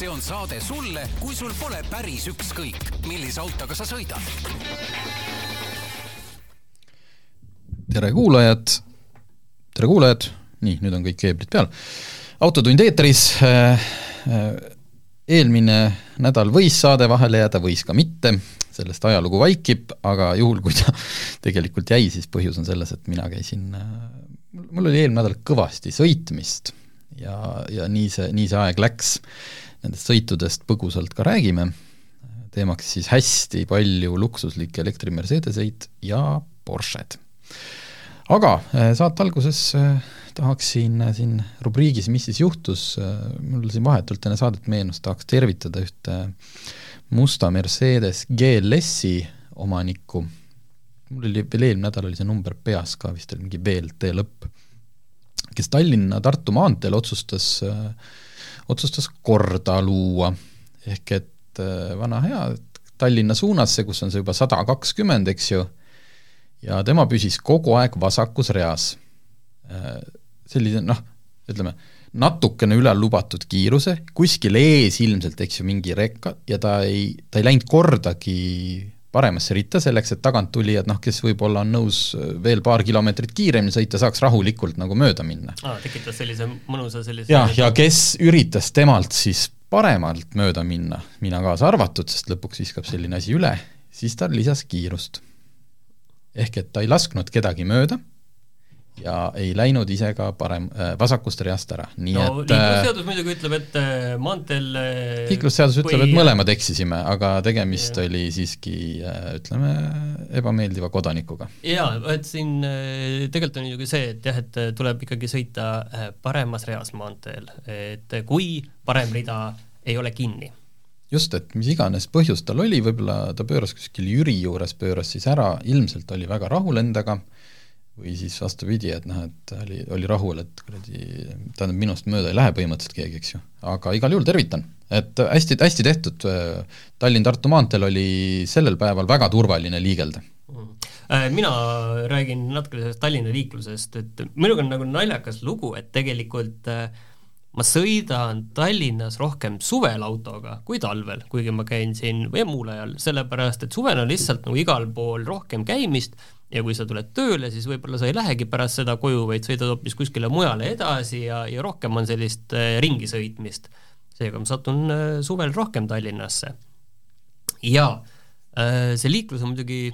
see on saade sulle, kui sul pole päris ükskõik, millise autoga sa sõidad. tere kuulajad, tere kuulajad, nii, nüüd on kõik keeblid peal. autotund eetris, äh, äh, eelmine nädal võis saade vahele jääda, võis ka mitte, sellest ajalugu vaikib, aga juhul, kui ta tegelikult jäi, siis põhjus on selles, et mina käisin, äh, mul oli eelmine nädal kõvasti sõitmist ja, ja nii see, nii see aeg läks nendest sõitudest põgusalt ka räägime, teemaks siis hästi palju luksuslikke elektri-Mercedeseid ja Porsched. aga eh, saate alguses eh, tahaksin eh, siin rubriigis Mis siis juhtus, mul siin vahetult enne saadet meenus, tahaks tervitada ühte musta Mercedes GLS-i omanikku, mul oli veel eelmine nädal oli see number peas ka, vist oli mingi VLT lõpp, kes Tallinna-Tartu maanteel otsustas äh, otsustas korda luua. ehk et äh, vana hea Tallinna suunasse, kus on see juba sada kakskümmend, eks ju, ja tema püsis kogu aeg vasakus reas. Äh, sellise noh, ütleme, natukene üle lubatud kiiruse, kuskil ees ilmselt, eks ju, mingi rekka ja ta ei, ta ei läinud kordagi paremasse ritta, selleks et taganttulijad, noh, kes võib-olla on nõus veel paar kilomeetrit kiiremini sõita, saaks rahulikult nagu mööda minna. aa, tekitas sellise mõnusa sellise jah, ja kes üritas temalt siis paremalt mööda minna, mina kaasa arvatud, sest lõpuks viskab selline asi üle, siis ta lisas kiirust. ehk et ta ei lasknud kedagi mööda ja ei läinud ise ka parem äh,, vasakust reast ära, nii no, et liiklusseadus muidugi ütleb, et äh, maanteel äh, liiklusseadus ütleb, et mõlemad eksisime, aga tegemist Jah. oli siiski ütleme, ebameeldiva kodanikuga. jaa, et siin tegelikult on ju ka see, et jah, et tuleb ikkagi sõita paremas reas maanteel, et kui parem rida ei ole kinni. just, et mis iganes põhjus tal oli, võib-olla ta pööras kuskil Jüri juures, pööras siis ära, ilmselt oli väga rahul endaga, või siis vastupidi, et noh, et oli, oli rahul, et kuradi, tähendab, minust mööda ei lähe põhimõtteliselt keegi, eks ju. aga igal juhul tervitan, et hästi, hästi tehtud, Tallinn-Tartu maanteel oli sellel päeval väga turvaline liigelda. Äh, mina räägin natuke sellest Tallinna liiklusest, et minuga on nagu naljakas lugu, et tegelikult äh, ma sõidan Tallinnas rohkem suvel autoga kui talvel, kuigi ma käin siin või muul ajal, sellepärast et suvel on lihtsalt nagu igal pool rohkem käimist ja kui sa tuled tööle, siis võib-olla sa ei lähegi pärast seda koju, vaid sõidad hoopis kuskile mujale edasi ja, ja rohkem on sellist äh, ringi sõitmist. seega ma satun äh, suvel rohkem Tallinnasse. ja äh, see liiklus on muidugi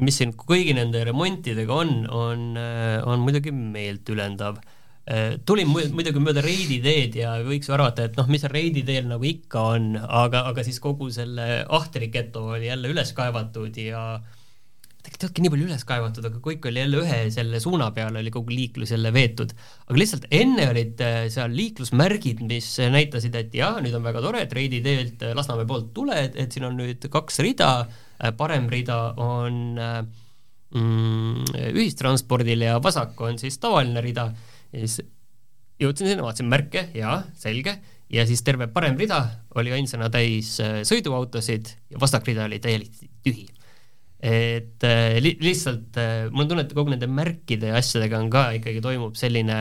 mis siin kõigi nende remontidega on, on, on muidugi meeltülendav. tulin mu- muidugi mööda Reidi teed ja võiks ju arvata, et noh, mis seal Reidi teel nagu ikka on, aga, aga siis kogu selle Ahtri geto oli jälle üles kaevatud ja tegelikult ei olnudki nii palju üles kaevatud, aga kõik oli jälle ühe selle suuna peale oli kogu liiklus jälle veetud. aga lihtsalt enne olid äh, seal liiklusmärgid, mis näitasid, et jah, nüüd on väga tore, et Reidi teelt äh, Lasnamäe poolt tuled, et siin on nüüd kaks rida, parem rida on äh, mm, ühistranspordil ja vasak on siis tavaline rida. Ja siis jõudsin sinna, vaatasin märke, jaa, selge, ja siis terve parem rida oli ainsana täis äh, sõiduautosid ja vasak rida oli täielikult tühi et äh, li lihtsalt äh, mul on tunne, et kogu nende märkide ja asjadega on ka ikkagi toimub selline,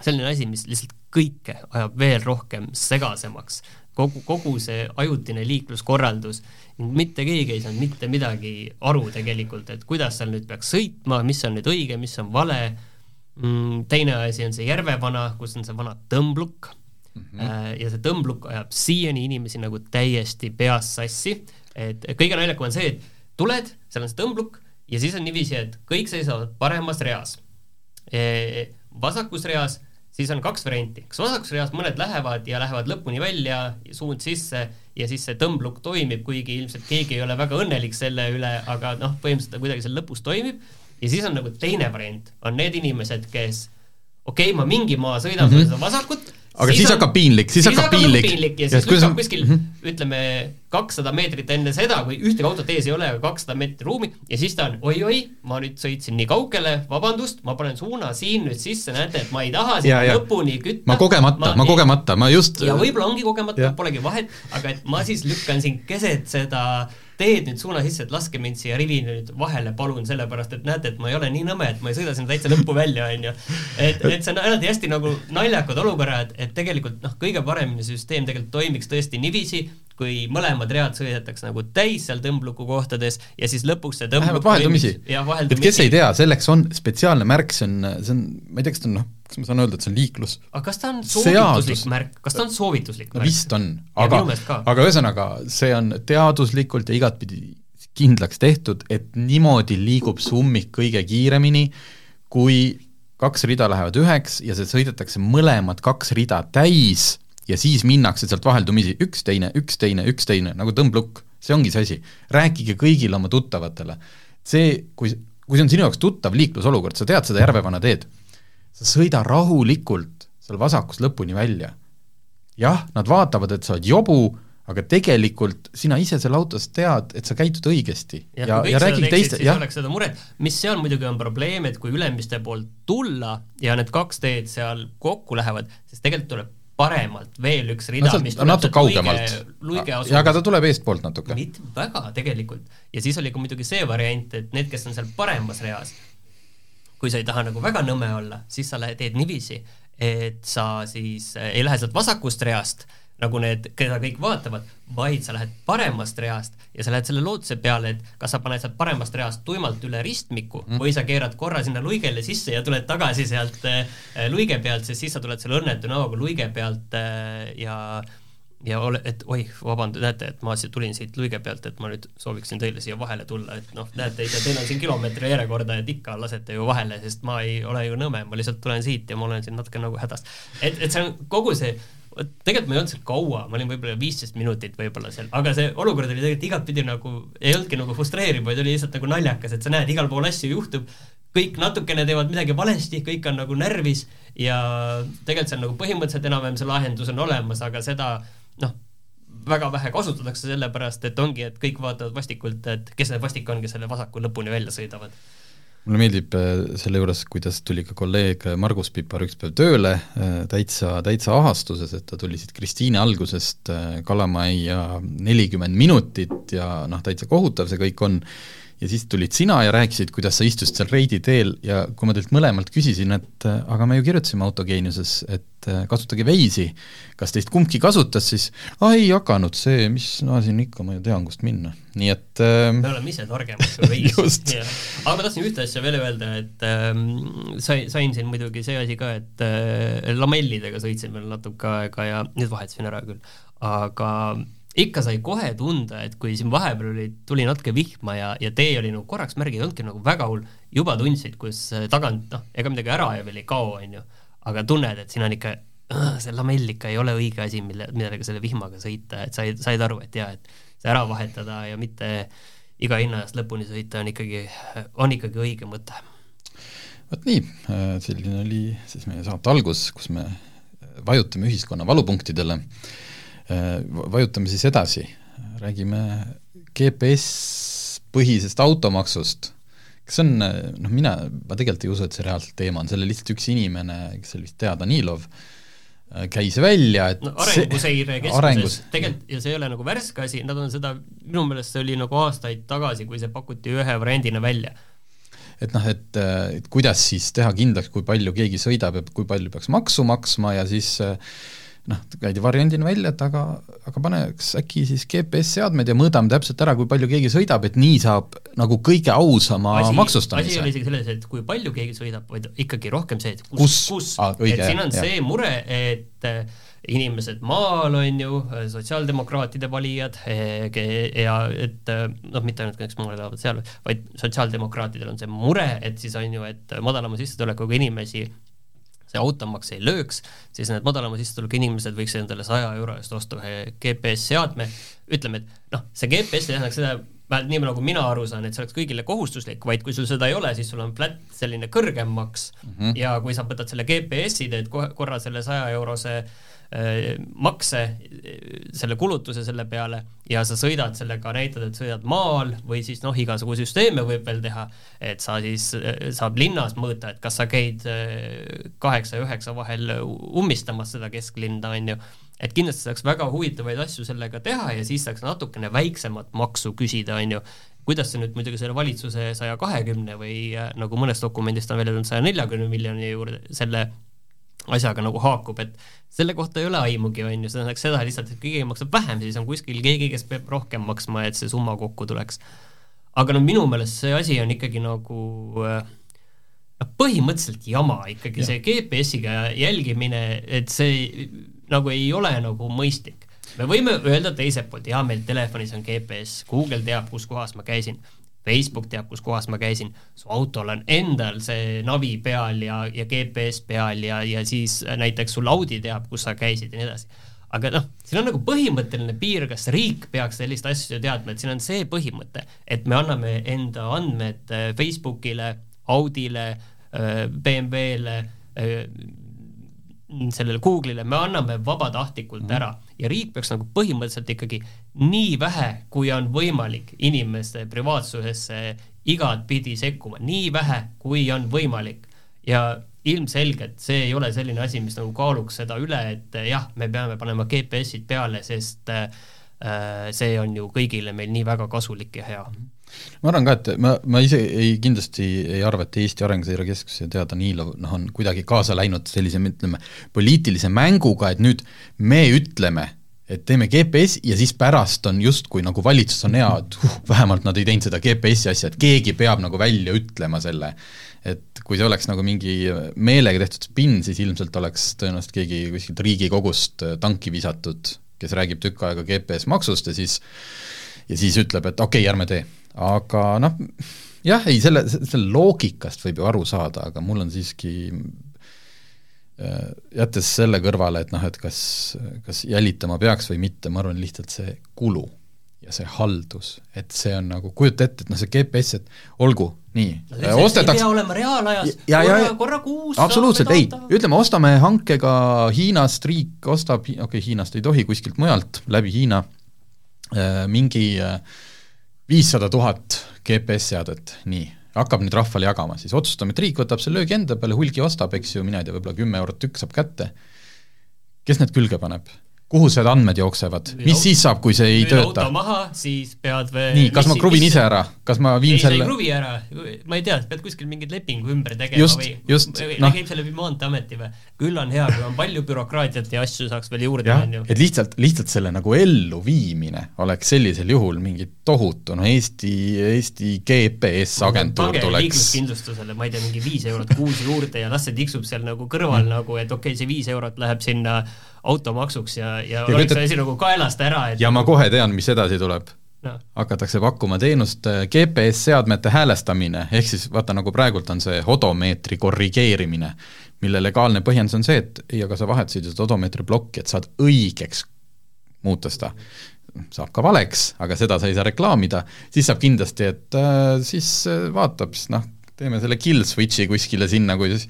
selline asi, mis lihtsalt kõike ajab veel rohkem segasemaks. kogu, kogu see ajutine liikluskorraldus, mitte keegi ei saanud mitte midagi aru tegelikult, et kuidas seal nüüd peaks sõitma, mis on nüüd õige, mis on vale mm,. teine asi on see Järvevana, kus on see vana tõmbluk mm. -hmm. ja see tõmbluk ajab siiani inimesi nagu täiesti peast sassi, et kõige naljakam on see, et tuled, seal on see tõmbluk ja siis on niiviisi, et kõik seisavad paremas reas e,. vasakus reas, siis on kaks varianti, kas vasakus reas mõned lähevad ja lähevad lõpuni välja, suund sisse ja siis see tõmbluk toimib, kuigi ilmselt keegi ei ole väga õnnelik selle üle, aga noh, põhimõtteliselt ta kuidagi seal lõpus toimib. ja siis on nagu teine variant, on need inimesed, kes okei okay,, ma mingi maa sõidan mm -hmm. seda vasakut aga siis, siis hakkab piinlik, siis hakkab piinlik. piinlik ja siis lükkab kuskil mm, -hmm. ütleme, kakssada meetrit enne seda, kui ühtegi autot ees ei ole, aga kakssada meetrit ruumi ja siis ta on oi-oi, ma nüüd sõitsin nii kaugele, vabandust, ma panen suuna siin nüüd sisse, näete, et ma ei taha sinna lõpuni kütta. ma kogemata, ma kogemata, ma just ja võib-olla ongi kogemata, polegi vahet, aga et ma siis lükkan siin keset seda teed nüüd suuna sisse, et laske mind siia rivi nüüd vahele, palun, sellepärast et näete, et ma ei ole nii nõme, et ma ei sõida sinna täitsa lõppu välja, onju. et, et see on alati hästi nagu naljakad olukorrad, et tegelikult noh, kõige paremini süsteem tegelikult toimiks tõesti niiviisi, kui mõlemad read sõidetakse nagu täis seal tõmbluku kohtades ja siis lõpuks see vähemalt vaheldumisi. et kes ei tea, selleks on spetsiaalne märk, see on, see on, ma ei tea, kas ta on noh, kas ma saan öelda, et see on liiklus? aga kas ta on soovituslik Seadus. märk, kas ta on soovituslik märk? vist on, aga, aga ühesõnaga, see on teaduslikult ja igatpidi kindlaks tehtud, et niimoodi liigub see ummik kõige kiiremini, kui kaks rida lähevad üheks ja see sõidetakse mõlemad kaks rida täis ja siis minnakse sealt vaheldumisi üks teine, üks teine, üks teine, nagu tõmblukk, see ongi see asi. rääkige kõigile oma tuttavatele. see, kui, kui see on sinu jaoks tuttav liiklusolukord, sa tead seda Järvevana teed, sa sõida rahulikult seal vasakust lõpuni välja. jah, nad vaatavad, et sa oled jobu, aga tegelikult sina ise seal autos tead, et sa käitud õigesti ja, ja, ja räägid teiste, jah. oleks seda muret, mis seal muidugi on probleem, et kui Ülemiste poolt tulla ja need kaks teed seal kokku lähevad, siis tegelikult tuleb paremalt veel üks rida no,, mis tuleb natuke kaugemalt. ja aga ta tuleb eestpoolt natuke. mitte väga tegelikult. ja siis oli ka muidugi see variant, et need, kes on seal paremas reas, kui sa ei taha nagu väga nõme olla, siis sa lähed, teed niiviisi, et sa siis eh, ei lähe sealt vasakust reast nagu need, keda kõik vaatavad, vaid sa lähed paremast reast ja sa lähed selle lootuse peale, et kas sa paned sealt paremast reast tuimalt üle ristmiku mm. või sa keerad korra sinna luigele sisse ja tuled tagasi sealt äh, luige pealt, sest siis sa tuled selle õnnetu näoga luige pealt äh, ja ja ole, et oih, vabandust, näete, et ma tulin siit luige pealt, et ma nüüd sooviksin teile siia vahele tulla, et noh, näete ise, teil on siin kilomeetri järjekorda, et ikka lasete ju vahele, sest ma ei ole ju nõme, ma lihtsalt tulen siit ja ma olen siin natuke nagu hädas. et, et see on kogu see tegelikult ma ei olnud seal kaua, ma olin võib-olla viisteist minutit võib-olla seal, aga see olukord oli tegelikult igatpidi nagu, ei olnudki nagu frustreeriv, vaid oli lihtsalt nagu naljakas, et sa näed, igal pool asju juhtub, kõik natukene teevad midagi valesti, kõik on nagu närvis ja tegelikult on nagu põhimõtteliselt enam-vähem see lahendus on olemas, aga seda noh, väga vähe kasutatakse sellepärast, et ongi, et kõik vaatavad vastikult, et kes see vastik on, kes selle vasaku lõpuni välja sõidavad. Mulle meeldib äh, selle juures, kuidas tuli ka kolleeg Margus Pipar üks päev tööle äh, täitsa, täitsa ahastuses, et ta tuli siit Kristiine algusest äh, Kalamajja nelikümmend minutit ja noh, täitsa kohutav see kõik on, ja siis tulid sina ja rääkisid, kuidas sa istusid seal Reidi teel. Ja kui ma teilt mõlemalt küsisin, et äh, aga me ju kirjutasime Autogeeniuses, et äh, kasutage Waze'i, kas teist kumbki kasutas, siis aa ei hakanud, see, mis, no siin ikka ma ju tean, kust minna, nii et äh, me oleme ise targemad kui Waze. aga ma tahtsin ühte asja veel öelda, et ähm, sai, sain siin muidugi see asi ka, et äh, lamellidega sõitsin veel natuke aega ja nüüd vahetasin ära küll, aga ikka sai kohe tunda, et kui siin vahepeal oli, tuli natuke vihma ja, ja tee oli nagu korraks märgid, ei olnudki nagu väga hull, juba tundsid, kus äh, tagant noh, ega midagi ära ja veel ei kao, on ju, aga tunned, et siin on ikka see lamell ikka ei ole õige asi, mille, millega selle vihmaga sõita, et said, said aru, et jaa, et see ära vahetada ja mitte iga hinna eest lõpuni sõita on ikkagi, on ikkagi õige mõte. vot nii, äh, selline oli siis meie saate algus, kus me vajutame ühiskonna valupunktidele. Äh, vajutame siis edasi, räägime GPS-põhisest automaksust. kas on, noh mina, ma tegelikult ei usu, et see reaalselt teema on, see oli lihtsalt üks inimene, kes oli vist Tea Danilov, äh, käis välja, et no, arenguseire keskuses. Arengus... tegelikult, ja see ei ole nagu värske asi, nad on seda, minu meelest see oli nagu aastaid tagasi, kui see pakuti ühe variandina välja. Et noh, et, et kuidas siis teha kindlaks, kui palju keegi sõidab ja kui palju peaks maksu maksma ja siis äh, noh, käidi variandina välja, et aga, aga paneks äkki siis GPS-seadmed ja mõõdame täpselt ära, kui palju keegi sõidab, et nii saab nagu kõige ausama asi, maksustamise. asi ei ole isegi selles, et kui palju keegi sõidab, vaid ikkagi rohkem see, et kus, kus, kus., ah, et siin on jah. see mure, et äh, inimesed maal on ju, sotsiaaldemokraatide valijad ja et äh, noh, mitte ainult kõik, maal elavad seal, vaid sotsiaaldemokraatidel on see mure, et siis on ju, et madalama sissetulekuga inimesi see automaks ei lööks, siis need madalama sissetulekuga inimesed võiks endale saja euro eest osta ühe GPS-seadme, ütleme, et noh, see GPS ei tähendaks seda, vähemalt nii nagu mina aru saan, et see oleks kõigile kohustuslik, vaid kui sul seda ei ole, siis sul on flat selline kõrgem maks mm -hmm. ja kui sa võtad selle GPS-i, teed kohe korra selle saja eurose Äh, makse, selle kulutuse selle peale ja sa sõidad sellega, näitad, et sõidad maal või siis noh, igasugu süsteeme võib veel teha, et sa siis äh, saab linnas mõõta, et kas sa käid äh, kaheksa ja üheksa vahel ummistamas seda kesklinna, on ju, et kindlasti saaks väga huvitavaid asju sellega teha ja siis saaks natukene väiksemat maksu küsida, on ju, kuidas see nüüd muidugi selle valitsuse saja kahekümne või äh, nagu mõnest dokumendist on välja tulnud saja neljakümne miljoni juurde, selle asjaga nagu haakub, et selle kohta ei ole aimugi, on ju, see tähendaks seda lihtsalt, et keegi maksab vähem, siis on kuskil keegi, kes peab rohkem maksma, et see summa kokku tuleks. aga no minu meelest see asi on ikkagi nagu äh, noh, põhimõtteliselt jama ikkagi ja. see GPS-iga jälgimine, et see nagu ei ole nagu mõistlik. me võime öelda teiselt poolt, jaa, meil telefonis on GPS, Google teab, kus kohas ma käisin, Facebook teab, kus kohas ma käisin, su autol on endal see navi peal ja, ja GPS peal ja, ja siis näiteks sul Audi teab, kus sa käisid ja nii edasi. aga noh, siin on nagu põhimõtteline piir, kas riik peaks sellist asja teadma, et siin on see põhimõte, et me anname enda andmed äh, Facebookile, Audile, äh, BMW-le, äh, sellele Google'ile, me anname vabatahtlikult -hmm. ära ja riik peaks nagu põhimõtteliselt ikkagi nii vähe, kui on võimalik inimeste privaatsusesse igatpidi sekkuma, nii vähe, kui on võimalik. Ja ilmselgelt see ei ole selline asi, mis nagu kaaluks seda üle, et jah, me peame panema GPS-id peale, sest äh, see on ju kõigile meil nii väga kasulik ja hea. Ma arvan ka, et ma, ma ise ei, kindlasti ei arva, et Eesti Arenguseire Keskuse teada nii noh, on kuidagi kaasa läinud sellise, ütleme, poliitilise mänguga, et nüüd me ütleme, et teeme GPS ja siis pärast on justkui nagu valitsus on hea, et huh, vähemalt nad ei teinud seda GPS-i asja, et keegi peab nagu välja ütlema selle. et kui see oleks nagu mingi meelega tehtud spinn, siis ilmselt oleks tõenäoliselt keegi kuskilt Riigikogust tanki visatud, kes räägib tükk aega GPS maksust ja siis ja siis ütleb, et okei okay,, ärme tee aga noh, jah, ei selle, selle loogikast võib ju aru saada, aga mul on siiski äh, jättes selle kõrvale, et noh, et kas, kas jälitama peaks või mitte, ma arvan lihtsalt see kulu ja see haldus, et see on nagu, kujuta ette, et noh, see GPS, et olgu, nii. No,, ostetakse ei pea olema reaalajas, korra, korra kuus absoluutselt, ei, ütleme, ostame hankega Hiinast, riik ostab, okei okay,, Hiinast ei tohi, kuskilt mujalt, läbi Hiina, äh, mingi äh, viissada tuhat GPS-seadet, nii, hakkab nüüd rahvale jagama, siis otsustame, et riik võtab selle löögi enda peale, hulgi ostab, eks ju, mina ei tea, võib-olla kümme eurot tükk saab kätte, kes need külge paneb? Kuhu need andmed jooksevad, mis siis saab, kui see ei tööta? auto maha, siis pead veel nii, kas ma kruvin ise ära, kas ma viin ei, selle ei kruvi ära, ma ei tea, pead kuskil mingit lepingu ümber tegema just, või, just, või no. käib see läbi Maanteeameti või? küll on hea, kui on palju bürokraatiat ja asju saaks veel juurde, on ju. et lihtsalt, lihtsalt selle nagu elluviimine oleks sellisel juhul mingi tohutu, no Eesti, Eesti GPS-agentuur tuleks liikluskindlustusele, ma ei tea, mingi viis eurot kuus juurde ja las see tiksub seal nagu kõrval mm. nagu, et okei okay,, see viis eurot läheb sinna automaksuks ja, ja, ja oleks see asi nagu kaelast ära, et ja ma kohe tean, mis edasi tuleb. No.. hakatakse pakkuma teenust äh, GPS-seadmete häälestamine, ehk siis vaata, nagu praegult on see odomeetri korrigeerimine, mille legaalne põhjendus on see, et ei, aga sa vahetasid seda odomeetri plokki, et saad õigeks muuta seda. saab ka valeks, aga seda sa ei saa reklaamida, siis saab kindlasti, et äh, siis äh, vaatab, siis noh, teeme selle kill switch'i kuskile sinna, kui siis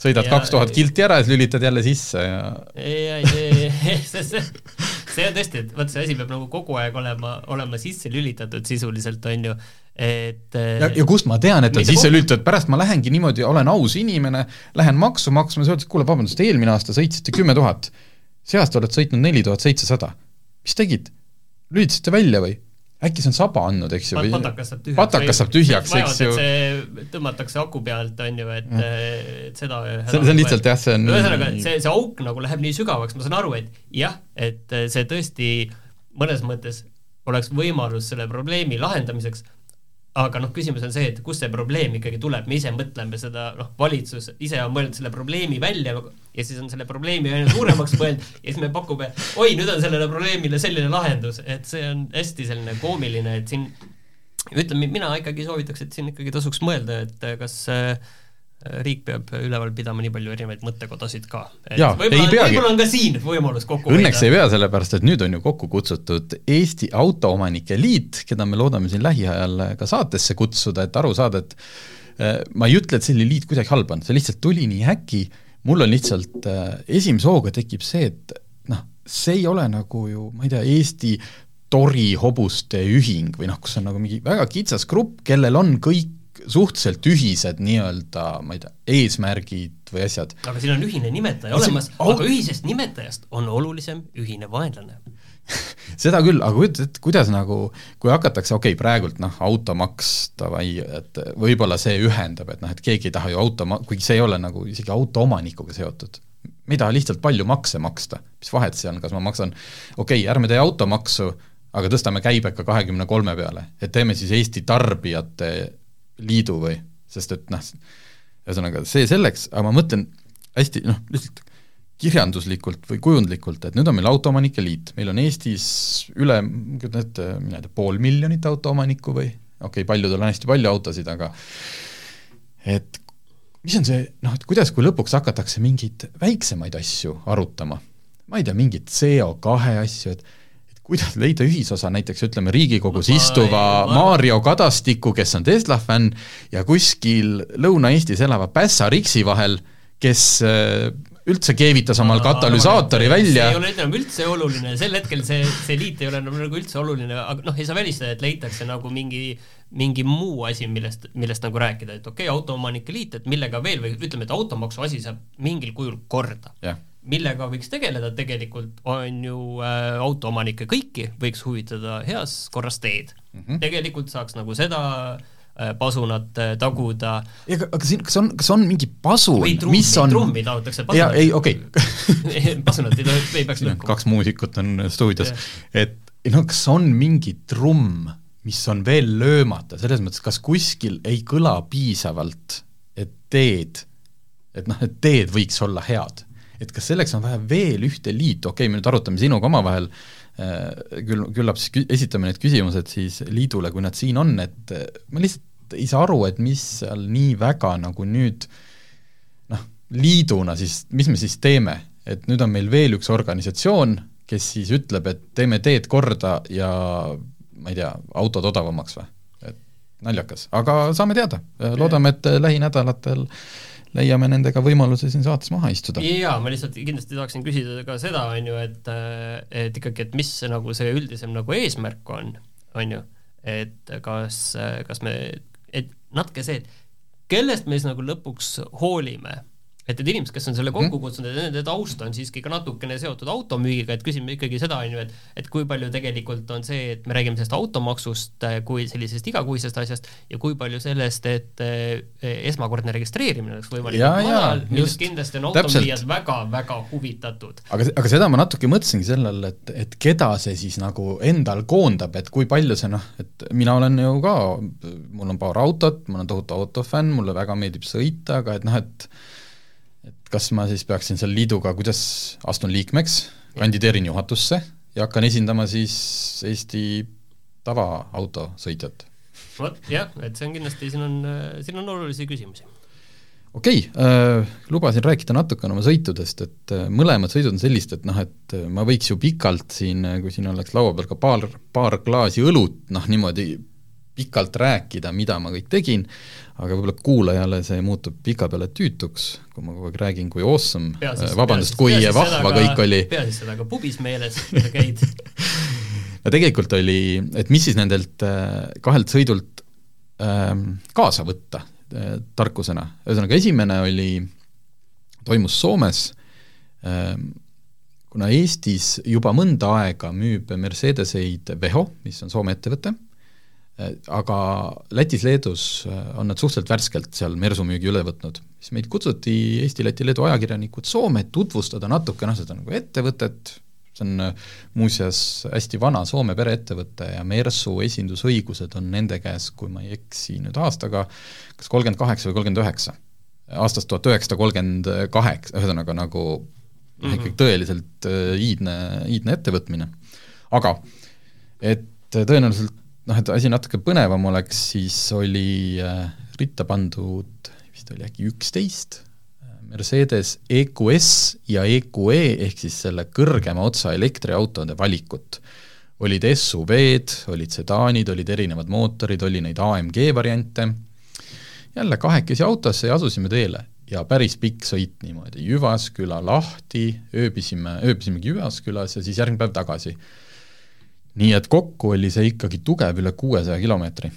sõidad kaks tuhat kilti ära ja siis lülitad jälle sisse ja ei, ei, ei, see, see, see on tõesti, et vot see asi peab nagu kogu aeg olema, olema sisse lülitatud sisuliselt, on ju, et ja, ja kust ma tean, et on sisse lülitatud, pärast ma lähengi niimoodi, olen aus inimene, lähen maksu maksma, siis öeldakse, kuule, vabandust, eelmine aasta sõitsite kümme tuhat, see aasta oled sõitnud neli tuhat seitsesada. mis tegid? lülitasite välja või? Äkki see on saba andnud, eks ju, või patakas saab tühjaks, patakas saab tühjaks, eks ju. see tõmmatakse aku pealt, on ju, et, et seda see, see on lihtsalt jah, see on ühesõnaga, see, see auk nagu läheb nii sügavaks, ma saan aru, et jah, et see tõesti mõnes mõttes oleks võimalus selle probleemi lahendamiseks, aga noh, küsimus on see, et kust see probleem ikkagi tuleb, me ise mõtleme seda, noh, valitsus ise on mõelnud selle probleemi välja ja siis on selle probleemi aina suuremaks mõelnud ja siis me pakume, oi, nüüd on sellele probleemile selline lahendus, et see on hästi selline koomiline, et siin ütleme, mina ikkagi soovitaks, et siin ikkagi tasuks mõelda, et kas äh, riik peab üleval pidama nii palju erinevaid mõttekodasid ka. võib-olla võib on ka siin võimalus kokku Õnneks hoida. ei pea, sellepärast et nüüd on ju kokku kutsutud Eesti Autoomanike Liit, keda me loodame siin lähiajal ka saatesse kutsuda, et aru saada, et äh, ma ei ütle, et selline liit kuidagi halb on, see lihtsalt tuli nii äkki, mul on lihtsalt äh, esimese hooga tekib see, et noh, see ei ole nagu ju, ma ei tea, Eesti torihobuste ühing või noh, kus on nagu mingi väga kitsas grupp, kellel on kõik suhteliselt ühised nii-öelda, ma ei tea, eesmärgid või asjad. aga siin on ühine nimetaja See- olemas, au- aga ühisest nimetajast on olulisem ühine vaenlane. seda küll, aga kujutad ette, kuidas nagu, kui hakatakse, okei okay,, praegult noh, automaks davai, et võib-olla see ühendab, et noh, et keegi ei taha ju auto, kuigi see ei ole nagu isegi autoomanikuga seotud. me ei taha lihtsalt palju makse maksta, mis vahet see on, kas ma maksan, okei okay,, ärme tee automaksu, aga tõstame käibeka kahekümne kolme peale, et teeme siis Eesti Tarbijate Liidu või, sest et noh, ühesõnaga see selleks, aga ma mõtlen hästi noh, lihtsalt kirjanduslikult või kujundlikult, et nüüd on meil Autoomanike Liit, meil on Eestis üle, kujutan ette, mina ei tea, pool miljonit autoomanikku või okei okay,, paljudel on hästi palju autosid, aga et mis on see noh, et kuidas, kui lõpuks hakatakse mingeid väiksemaid asju arutama, ma ei tea, mingit CO2 asju, et et kuidas leida ühisosa näiteks ütleme Riigikogus Ma- istuva ma- Mario Kadastiku, kes on Tesla fänn, ja kuskil Lõuna-Eestis elava Pässa Riksi vahel, kes äh, üldse keevitas omal katalüsaatori see välja. Ei ole enam üldse oluline, sel hetkel see, see liit ei ole enam nagu üldse oluline, aga noh, ei saa välistada, et leitakse nagu mingi mingi muu asi, millest, millest nagu rääkida, et okei okay,, autoomanike liit, et millega veel või ütleme, et automaksu asi saab mingil kujul korda. Jah, millega võiks tegeleda tegelikult, on ju äh, autoomanikke kõiki võiks huvitada heas korras teed. Mm. -hmm. tegelikult saaks nagu seda äh, pasunat äh, taguda. Ega aga siin, kas on, kas on mingi pasun? Mis, on trummi taotakse jaa, ei okei. Okay. pasunat ei tohi, ei peaks lõhkuma. kaks muusikut on stuudios, et no kas on mingi trumm, mis on veel löömata, selles mõttes, kas kuskil ei kõla piisavalt, et teed, et noh, et teed võiks olla head. et kas selleks on vaja veel ühte liitu, okei okay,, me nüüd arutame sinuga omavahel äh,, küll, küllap siis esitame need küsimused siis liidule, kui nad siin on, et äh, ma lihtsalt ei saa aru, et mis seal nii väga nagu nüüd noh, liiduna siis, mis me siis teeme, et nüüd on meil veel üks organisatsioon, kes siis ütleb, et teeme teed korda ja ma ei tea, autod odavamaks või? et naljakas, aga saame teada, loodame, et lähinädalatel leiame nendega võimaluse siin saates maha istuda. jaa, ma lihtsalt kindlasti tahaksin küsida ka seda, on ju, et et ikkagi, et mis nagu see üldisem nagu eesmärk on, on ju, et kas, kas me, natuke see, et kellest me siis nagu lõpuks hoolime, et need inimesed, kes on selle kokku kutsunud, et nende taust on siiski ka natukene seotud automüügiga, et küsime ikkagi seda, on ju, et et kui palju tegelikult on see, et me räägime sellest automaksust äh, kui sellisest igakuisest asjast ja kui palju sellest, et äh, esmakordne registreerimine oleks võimalikult jaa, madal, millest kindlasti on automüüjad väga-väga huvitatud. aga, aga seda ma natuke mõtlesingi sellel, et, et keda see siis nagu endal koondab, et kui palju see noh, et mina olen ju ka, mul on paar autot, ma olen tohutu autofänn, mulle väga meeldib sõita, aga et noh, et et kas ma siis peaksin seal liiduga, kuidas astun liikmeks, kandideerin juhatusse ja hakkan esindama siis Eesti tavaautosõitjat vot jah, et see on kindlasti, siin on, siin on olulisi küsimusi. okei okay, äh,, lubasin rääkida natukene oma sõitudest, et äh, mõlemad sõidud on sellised, et noh, et ma võiks ju pikalt siin, kui siin oleks laua peal ka paar, paar klaasi õlut, noh niimoodi pikalt rääkida, mida ma kõik tegin, aga võib-olla kuulajale see muutub pikapeale tüütuks, kui ma kogu aeg räägin, kui awesome, vabandust, kui vahva kõik oli. pea siis seda ka pubis meeles, kui sa käid. no tegelikult oli, et mis siis nendelt äh, kahelt sõidult ähm, kaasa võtta äh, tarkusena, ühesõnaga esimene oli, toimus Soomes ähm,, kuna Eestis juba mõnda aega müüb Mercedeseid Veho, mis on Soome ettevõte, aga Lätis-Leedus äh, on nad suhteliselt värskelt seal Mersu müügi üle võtnud, siis meid kutsuti Eesti, Läti, Leedu ajakirjanikud Soome, et tutvustada natuke noh, seda nagu ettevõtet, see on äh, muuseas hästi vana Soome pereettevõte ja Mersu esindusõigused on nende käes, kui ma ei eksi nüüd aastaga, kas kolmkümmend kaheksa või kolmkümmend üheksa. aastast tuhat üheksasada kolmkümmend kaheksa, ühesõnaga nagu mm -hmm. ikkagi tõeliselt äh, iidne, iidne ettevõtmine. aga et tõenäoliselt noh, et asi natuke põnevam oleks, siis oli äh, ritta pandud vist oli äkki üksteist Mercedes EQS ja EQE ehk siis selle kõrgema otsa elektriautode valikut. olid SUV-d, olid sedaanid, olid erinevad mootorid, oli neid AMG variante, jälle kahekesi autosse ja asusime teele ja päris pikk sõit niimoodi, Jyvaskyla lahti, ööbisime, ööbisimegi Jyvaskylas ja siis järgmine päev tagasi nii et kokku oli see ikkagi tugev üle kuuesaja kilomeetri.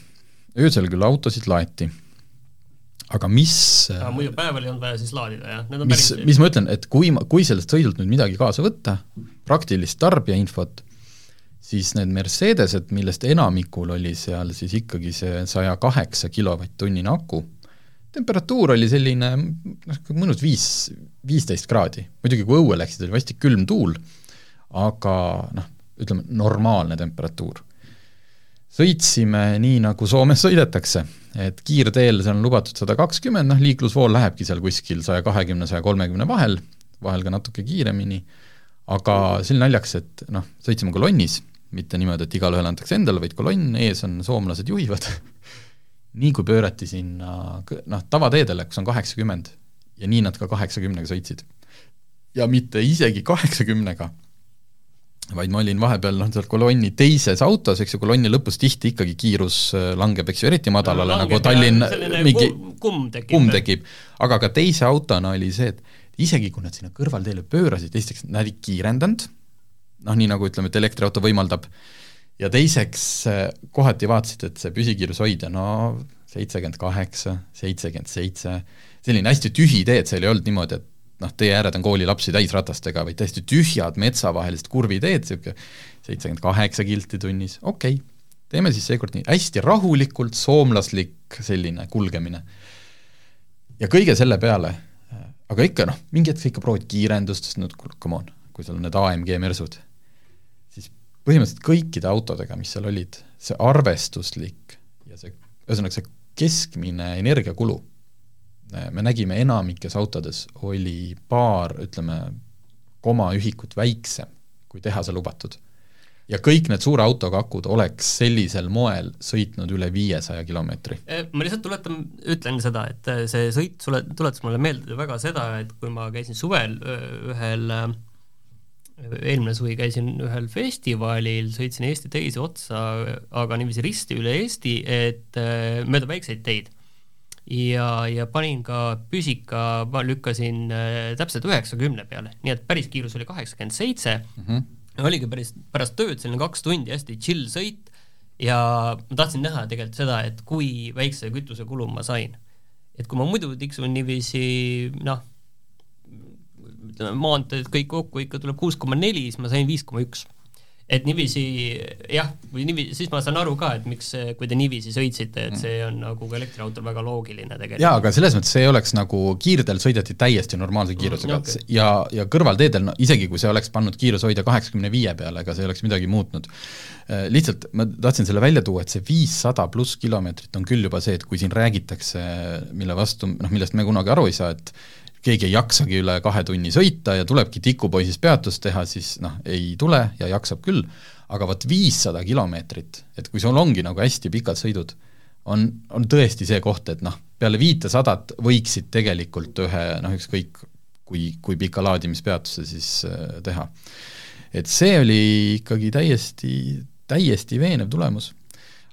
öösel küll autosid laeti, aga mis aga muidu päeval ei olnud vaja siis laadida, jah, need on mis, mis ma ütlen, et kui ma, kui sellest sõidult nüüd midagi kaasa võtta, praktilist tarbijainfot, siis need Mercedesed, millest enamikul oli seal siis ikkagi see saja kaheksa kilovatt-tunnine aku, temperatuur oli selline noh, mõnus viis, viisteist kraadi. muidugi kui õue läksid, oli hästi külm tuul, aga noh, ütleme normaalne temperatuur sõitsime nii, nagu Soomes sõidetakse, et kiirteel seal on lubatud sada kakskümmend, noh liiklusvool lähebki seal kuskil saja kahekümne, saja kolmekümne vahel, vahel ka natuke kiiremini, aga see oli naljakas, et noh, sõitsime kolonnis, mitte niimoodi, et igalühele antakse endale, vaid kolonn, ees on soomlased juhivad nii kui pöörati sinna noh, tavateedele, kus on kaheksakümmend, ja nii nad ka kaheksakümnega sõitsid. ja mitte isegi kaheksakümnega vaid ma olin vahepeal noh, seal kolonni teises autos, eks ju, kolonni lõpus tihti ikkagi kiirus äh, langeb, eks ju, eriti madalale no,, nagu Tallinn mingi kumm tekib, kumm tekib, aga ka teise autona oli see, et isegi kui nad sinna kõrvalteele pöörasid, esiteks nad ei kiirendanud, noh nii nagu ütleme, et elektriauto võimaldab, ja teiseks äh, kohati vaatasid, et see püsikiirushoidja, no seitsekümmend kaheksa, seitsekümmend seitse, selline hästi tühi tee, et seal ei olnud niimoodi, et noh, tee ääred on koolilapsi täis ratastega, vaid täiesti tühjad metsavahelised kurviteed, niisugune seitsekümmend kaheksa kilti tunnis, okei okay., teeme siis seekord nii, hästi rahulikult soomlaslik selline kulgemine. ja kõige selle peale, aga ikka noh, mingi hetk sa ikka proovid kiirendust, sest no come on, kui sul on need AMG mersud, siis põhimõtteliselt kõikide autodega, mis seal olid, see arvestuslik ja see, ühesõnaga see keskmine energiakulu me nägime enamikes autodes oli paar, ütleme, komaühikut väiksem, kui tehase lubatud. ja kõik need suure autoga akud oleks sellisel moel sõitnud üle viiesaja kilomeetri. Eh, ma lihtsalt tuletan, ütlen seda, et eh, see sõit sulle, tuletas mulle meelde väga seda, et kui ma käisin suvel eh, ühel eelmine suvi käisin ühel festivalil, sõitsin Eesti teise otsa, aga niiviisi risti üle Eesti, et mööda väikseid teid ja, ja panin ka püsika, ma lükkasin äh, täpselt üheksakümne peale, nii et päris kiirus oli kaheksakümmend seitse. Mhm. oligi päris pärast tööd selline kaks tundi hästi chill sõit ja ma tahtsin näha tegelikult seda, et kui väikse kütusekulu ma sain. et kui ma muidu tiksun niiviisi noh, ütleme maanteed kõik kokku ikka tuleb kuus koma neli, siis ma sain viis koma üks et niiviisi jah, või niiviisi, siis ma saan aru ka, et miks, kui te niiviisi sõitsite, et see on nagu ka elektriautol väga loogiline tegelikult. jaa, aga selles mõttes see oleks nagu kiirteel sõideti täiesti normaalse kiirusega mm, okay. ja, ja kõrvalteedel, no isegi kui see oleks pannud kiirushoidja kaheksakümne viie peale, ega see ei oleks midagi muutnud. Äh, lihtsalt ma tahtsin selle välja tuua, et see viissada pluss kilomeetrit on küll juba see, et kui siin räägitakse, mille vastu, noh millest me kunagi aru ei saa, et keegi ei jaksagi üle kahe tunni sõita ja tulebki tikupoisis peatust teha, siis noh, ei tule ja jaksab küll, aga vot viissada kilomeetrit, et kui sul ongi nagu hästi pikad sõidud, on, on tõesti see koht, et noh, peale viitesadat võiksid tegelikult ühe noh, ükskõik kui, kui pika laadimispeatuse siis äh, teha. et see oli ikkagi täiesti, täiesti veenev tulemus.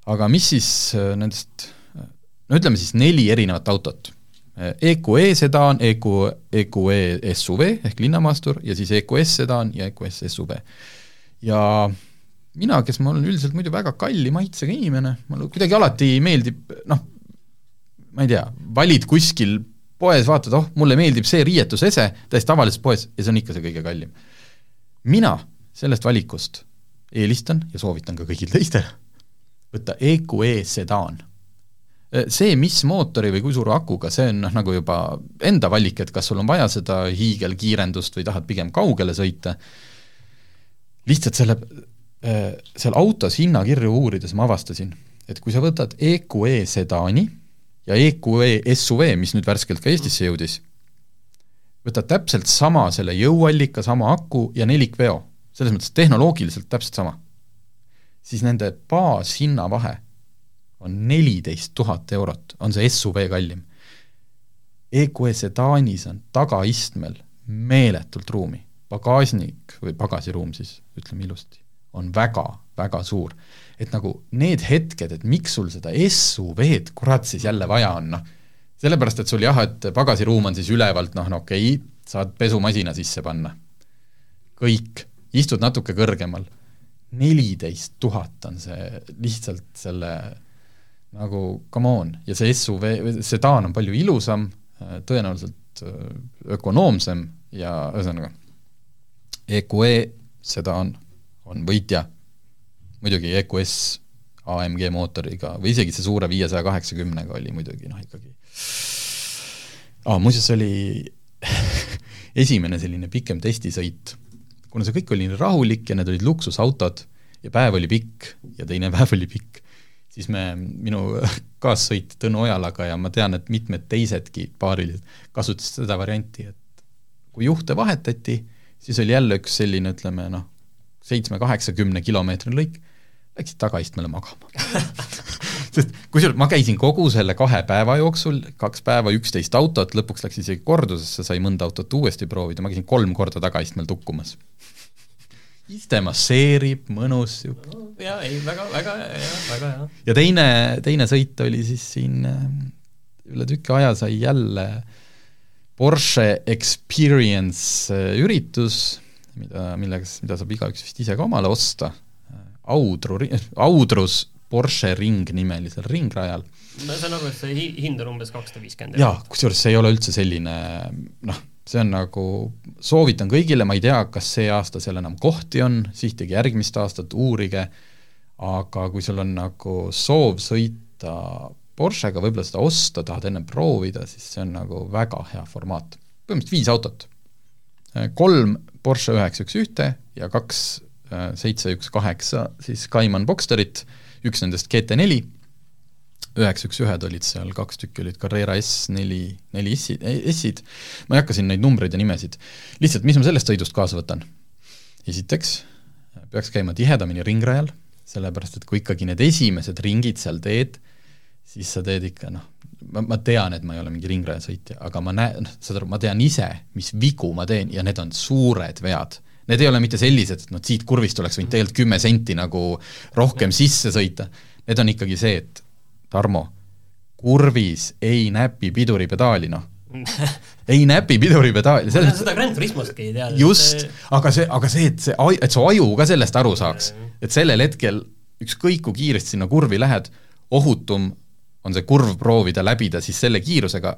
aga mis siis äh, nendest, no ütleme siis neli erinevat autot EQE sedaan, EQ, EQE SUV ehk linnamaastur ja siis EQS sedaan ja EQS SUV. ja mina, kes ma olen üldiselt muidu väga kalli maitsega inimene, mulle kuidagi alati meeldib noh, ma ei tea, valid kuskil poes, vaatad, oh, mulle meeldib see riietusese täiesti tavalises poes ja see on ikka see kõige kallim. mina sellest valikust eelistan ja soovitan ka kõigil teistel võtta EQE sedaan Äh, see, mis mootori või kui suure akuga, see on noh, nagu juba enda valik, et kas sul on vaja seda hiigelkiirendust või tahad pigem kaugele sõita, lihtsalt selle, äh, seal autos hinnakirju uurides ma avastasin, et kui sa võtad EQE e sedaani ja EQE SUV, mis nüüd värskelt ka Eestisse jõudis, võtad täpselt sama selle jõuallika, sama aku ja nelikveo, selles mõttes tehnoloogiliselt täpselt sama, siis nende baashinna vahe on neliteist tuhat eurot, on see SUV kallim. EQE sedaanis on tagaistmel meeletult ruumi, pagasnik või pagasiruum siis, ütleme ilusti, on väga, väga suur. et nagu need hetked, et miks sul seda SUV-d kurat siis jälle vaja on, noh, sellepärast, et sul jah, et pagasiruum on siis ülevalt, noh, no okei okay,, saad pesumasina sisse panna. kõik, istud natuke kõrgemal, neliteist tuhat on see lihtsalt selle nagu come on, ja see SUV, sedaan on palju ilusam, tõenäoliselt ökonoomsem ja ühesõnaga, EQE sedaan on võitja, muidugi EQS AMG mootoriga või isegi see suure viiesaja kaheksakümnega oli muidugi noh, ikkagi. Ah,, muuseas see oli esimene selline pikem testisõit, kuna see kõik oli rahulik ja need olid luksusautod ja päev oli pikk ja teine päev oli pikk, siis me, minu kaassõit Tõnu Ojalaga ja ma tean, et mitmed teisedki paarilised kasutasid seda varianti, et kui juhte vahetati, siis oli jälle üks selline, ütleme noh, seitsme-kaheksakümne kilomeetrine lõik, läksid tagaistmele magama. Sest kusjuures ma käisin kogu selle kahe päeva jooksul, kaks päeva, üksteist autot, lõpuks läks isegi kordusesse, sai mõnda autot uuesti proovida, ma käisin kolm korda tagaistmel tukkumas iste masseerib, mõnus sihuke no,. jaa, ei, väga, väga hea, väga hea. ja teine, teine sõit oli siis siin äh, üle tüki aja sai jälle Porsche Experience äh, üritus, mida, millega, mida saab igaüks vist ise ka omale osta, Audru, Audrus Porsche ring nimelisel ringrajal. ma saan aru, et see hind on umbes kakssada viiskümmend eurot. jaa, kusjuures see ei ole üldse selline noh, see on nagu, soovitan kõigile, ma ei tea, kas see aasta seal enam kohti on, sihtige järgmist aastat, uurige, aga kui sul on nagu soov sõita Porschega, võib-olla seda osta, tahad enne proovida, siis see on nagu väga hea formaat. põhimõtteliselt viis autot. kolm Porsche üheksa üks ühte ja kaks äh, seitse üks kaheksa siis Cayman Boxsterit, üks nendest GT4, üheksa üks ühed olid seal, kaks tükki olid Carrera S, neli, neli S-id, S-id, ma ei hakka siin neid numbreid ja nimesid, lihtsalt mis ma sellest sõidust kaasa võtan? esiteks, peaks käima tihedamini ringrajal, sellepärast et kui ikkagi need esimesed ringid seal teed, siis sa teed ikka noh, ma, ma tean, et ma ei ole mingi ringrajasõitja, aga ma näen, noh, saad aru, ma tean ise, mis vigu ma teen ja need on suured vead. Need ei ole mitte sellised, et noh, siit kurvist oleks võinud tegelikult kümme senti nagu rohkem sisse sõita, need on ikkagi see, et Tarmo, kurvis ei näpi piduripedaali, noh ei näpi piduripedaali. seda Grand Turismoski ei tea. just, aga see, aga see, et see, et su aju ka sellest aru saaks, et sellel hetkel ükskõik kui kiiresti sinna kurvi lähed, ohutum on see kurv proovida läbida siis selle kiirusega,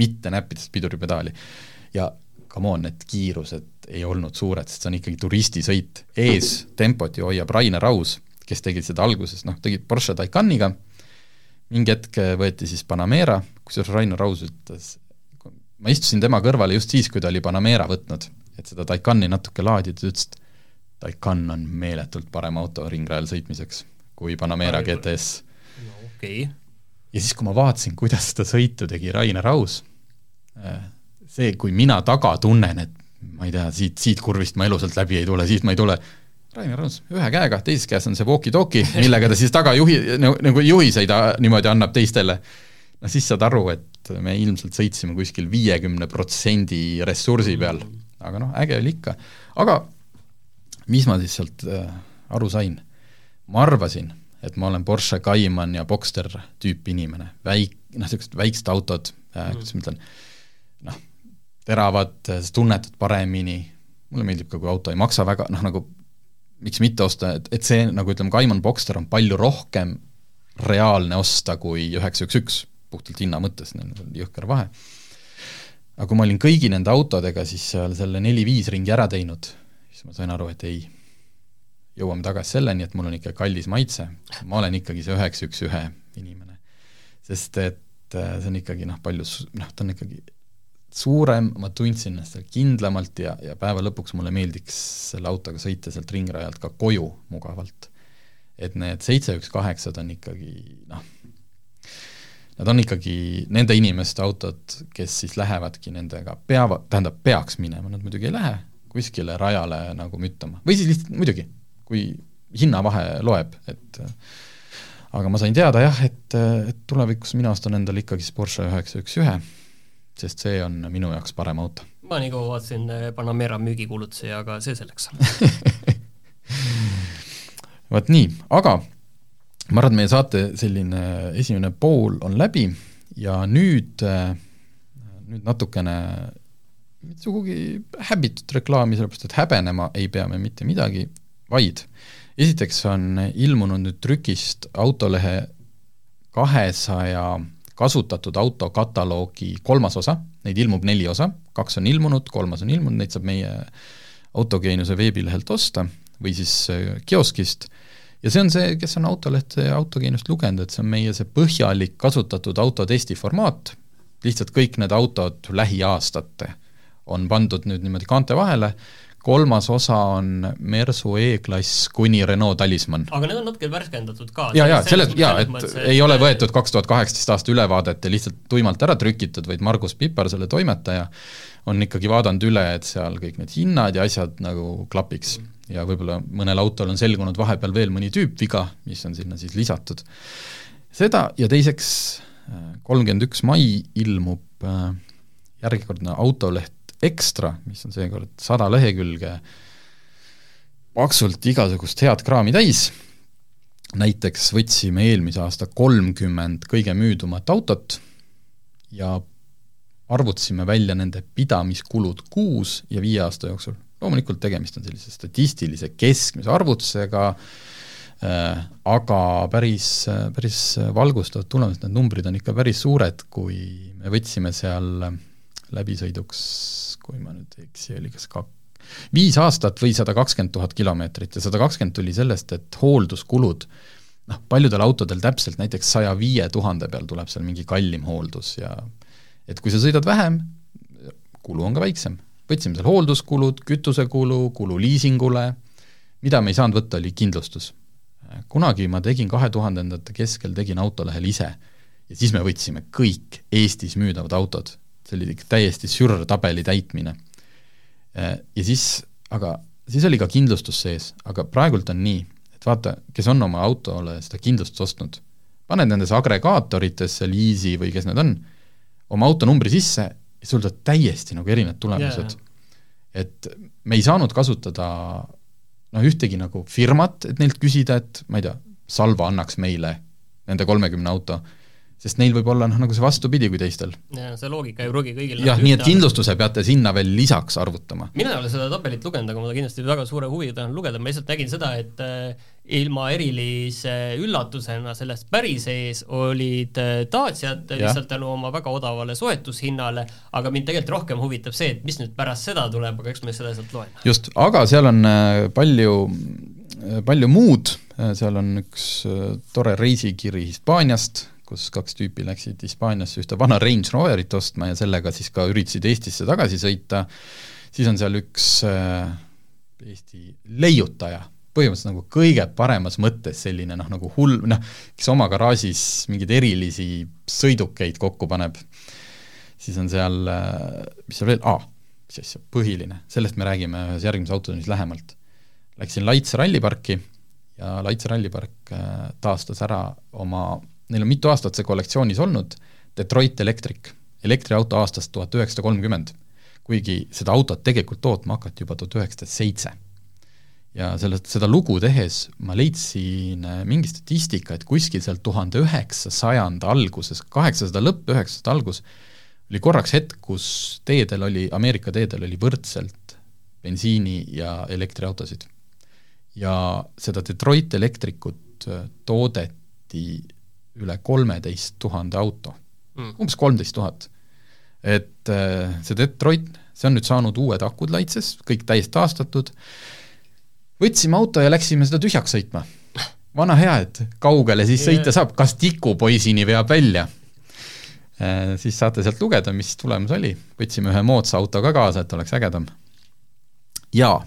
mitte näppides piduripedaali. ja come on, need kiirused ei olnud suured, sest see on ikkagi turistisõit. ees tempot ju hoiab Rainer Aus, kes tegid seda alguses, noh, tegid Porsche Taycaniga, mingi hetk võeti siis Panamera, kusjuures Rainer Aus ütles, ma istusin tema kõrvale just siis, kui ta oli Panamera võtnud, et seda Taycani natuke laadida, ta ütles, et Taycan on meeletult parem auto ringrajal sõitmiseks kui Panamera GTS. no okei okay. ja siis, kui ma vaatasin, kuidas seda sõitu tegi Rainer Aus, äh, see, kui mina taga tunnen, et ma ei tea, siit, siit kurvist ma elusalt läbi ei tule, siit ma ei tule, Rainer Raus, ühe käega, teises käes on see walkie-talkie, millega ta siis taga juhi, nagu juhiseid niimoodi annab teistele. no siis saad aru, et me ilmselt sõitsime kuskil viiekümne protsendi ressursi peal, aga noh, äge oli ikka. aga mis ma siis sealt äh, aru sain? ma arvasin, et ma olen Porsche Cayman ja Boxster tüüpi inimene, väik-, noh, niisugused väiksed autod äh,, kuidas ma ütlen, noh, teravad, sa tunnetad paremini, mulle meeldib ka, kui auto ei maksa väga, noh nagu miks mitte osta, et, et see nagu ütleme, Cayman Boxster on palju rohkem reaalne osta kui üheksa üks üks, puhtalt hinna mõttes, neil on jõhker vahe. aga kui ma olin kõigi nende autodega siis seal selle neli-viis ringi ära teinud, siis ma sain aru, et ei, jõuame tagasi selleni, et mul on ikka kallis maitse, ma olen ikkagi see üheksa üks ühe inimene. sest et äh, see on ikkagi noh, palju, noh, ta on ikkagi suurem, ma tundsin ennast seal kindlamalt ja, ja päeva lõpuks mulle meeldiks selle autoga sõita sealt ringrajalt ka koju mugavalt. et need seitse üks kaheksad on ikkagi noh, nad on ikkagi nende inimeste autod, kes siis lähevadki nendega, peavad, tähendab, peaks minema, nad muidugi ei lähe kuskile rajale nagu müttama, või siis lihtsalt muidugi, kui hinnavahe loeb, et aga ma sain teada jah, et, et tulevikus mina ostan endale ikkagi siis Porsche üheksa üks ühe sest see on minu jaoks parem auto. ma nii kaua vaatasin eh, Panamera müügikuulutusi, aga see selleks vot nii, aga ma arvan, et meie saate selline esimene pool on läbi ja nüüd, eh, nüüd natukene mitte sugugi häbitut reklaami, sellepärast et häbenema ei pea me mitte midagi, vaid esiteks on ilmunud nüüd trükist autolehe kahesaja kasutatud auto kataloogi kolmas osa, neid ilmub neli osa, kaks on ilmunud, kolmas on ilmunud, neid saab meie autogeenuse veebilehelt osta või siis äh, kioskist, ja see on see, kes on Autolehte ja Autogeenust lugenud, et see on meie see põhjalik kasutatud autotesti formaat, lihtsalt kõik need autod lähiaastate on pandud nüüd niimoodi kaante vahele, kolmas osa on Mersu E-klass kuni Renault Talisman. aga need on natuke värskendatud ka. ja, ja selles, jaa, et mõttes, ei ole võetud kaks tuhat kaheksateist aasta ülevaadet ja lihtsalt tuimalt ära trükitud, vaid Margus Pipar, selle toimetaja, on ikkagi vaadanud üle, et seal kõik need hinnad ja asjad nagu klapiks. ja võib-olla mõnel autol on selgunud vahepeal veel mõni tüüpviga, mis on sinna siis lisatud. seda ja teiseks, kolmkümmend üks mai ilmub äh, järjekordne autoleht Ekstra, mis on seekord sada lehekülge paksult igasugust head kraami täis, näiteks võtsime eelmise aasta kolmkümmend kõige müüdumat autot ja arvutasime välja nende pidamiskulud kuus ja viie aasta jooksul. loomulikult tegemist on sellise statistilise keskmise arvutusega äh,, aga päris, päris valgustavad tulemused, need numbrid on ikka päris suured, kui me võtsime seal läbisõiduks kui ma nüüd ei eksi, oli kas kak-, viis aastat või sada kakskümmend tuhat kilomeetrit ja sada kakskümmend tuli sellest, et hoolduskulud noh, paljudel autodel täpselt näiteks saja viie tuhande peal tuleb seal mingi kallim hooldus ja et kui sa sõidad vähem, kulu on ka väiksem. võtsime seal hoolduskulud, kütusekulu, kulu liisingule, mida me ei saanud võtta, oli kindlustus. kunagi ma tegin kahe tuhandendate keskel, tegin autolehel ise ja siis me võtsime kõik Eestis müüdavad autod see oli täiesti sürr tabeli täitmine. Ja siis, aga siis oli ka kindlustus sees, aga praegult on nii, et vaata, kes on oma autole seda kindlustust ostnud, paned nendesse agregaatoritesse, Lease'i või kes need on, oma autonumbri sisse ja sul tuleb täiesti nagu erinevad tulemused. Yeah.. et me ei saanud kasutada noh, ühtegi nagu firmat, et neilt küsida, et ma ei tea, Salva annaks meile nende kolmekümne auto, sest neil võib olla noh, nagu see vastupidi kui teistel. see loogika ei pruugi kõigil jah, nii et kindlustuse peate sinna veel lisaks arvutama. mina ei ole seda tabelit lugenud, aga ma kindlasti väga suure huviga tahan lugeda, ma lihtsalt nägin seda, et äh, ilma erilise üllatusena selles päris ees olid äh, Daciad lihtsalt tänu oma väga odavale soetushinnale, aga mind tegelikult rohkem huvitab see, et mis nüüd pärast seda tuleb, aga eks me seda sealt loeme. just, aga seal on äh, palju, palju muud, seal on üks tore reisikiri Hispaaniast, kus kaks tüüpi läksid Hispaaniasse ühte vana Range Roverit ostma ja sellega siis ka üritasid Eestisse tagasi sõita, siis on seal üks äh, Eesti leiutaja, põhimõtteliselt nagu kõige paremas mõttes selline noh, nagu hull, noh, kes oma garaažis mingeid erilisi sõidukeid kokku paneb, siis on seal, äh, mis seal veel, aa, mis asja, põhiline, sellest me räägime ühes järgmises autotunnis lähemalt. Läksin Laits ralliparki ja Laits rallipark äh, taastas ära oma neil on mitu aastat see kollektsioonis olnud, Detroit Electric, elektriauto aastast tuhat üheksasada kolmkümmend, kuigi seda autot tegelikult tootma hakati juba tuhat üheksasada seitse. ja sellest, seda lugu tehes ma leidsin äh, mingi statistika, et kuskil seal tuhande üheksasajanda alguses, kaheksasada lõpp, üheksasada algus, oli korraks hetk, kus teedel oli, Ameerika teedel oli võrdselt bensiini- ja elektriautosid. ja seda Detroit Electricut äh, toodeti üle kolmeteist tuhande auto mm., umbes kolmteist tuhat. et äh, see Detroit, see on nüüd saanud uued akud laitses, kõik täiesti taastatud, võtsime auto ja läksime seda tühjaks sõitma. vana hea, et kaugele siis sõita saab, kas tikupoisini veab välja äh,. Siis saate sealt lugeda, mis tulemus oli, võtsime ühe moodsa auto ka kaasa, et oleks ägedam. jaa,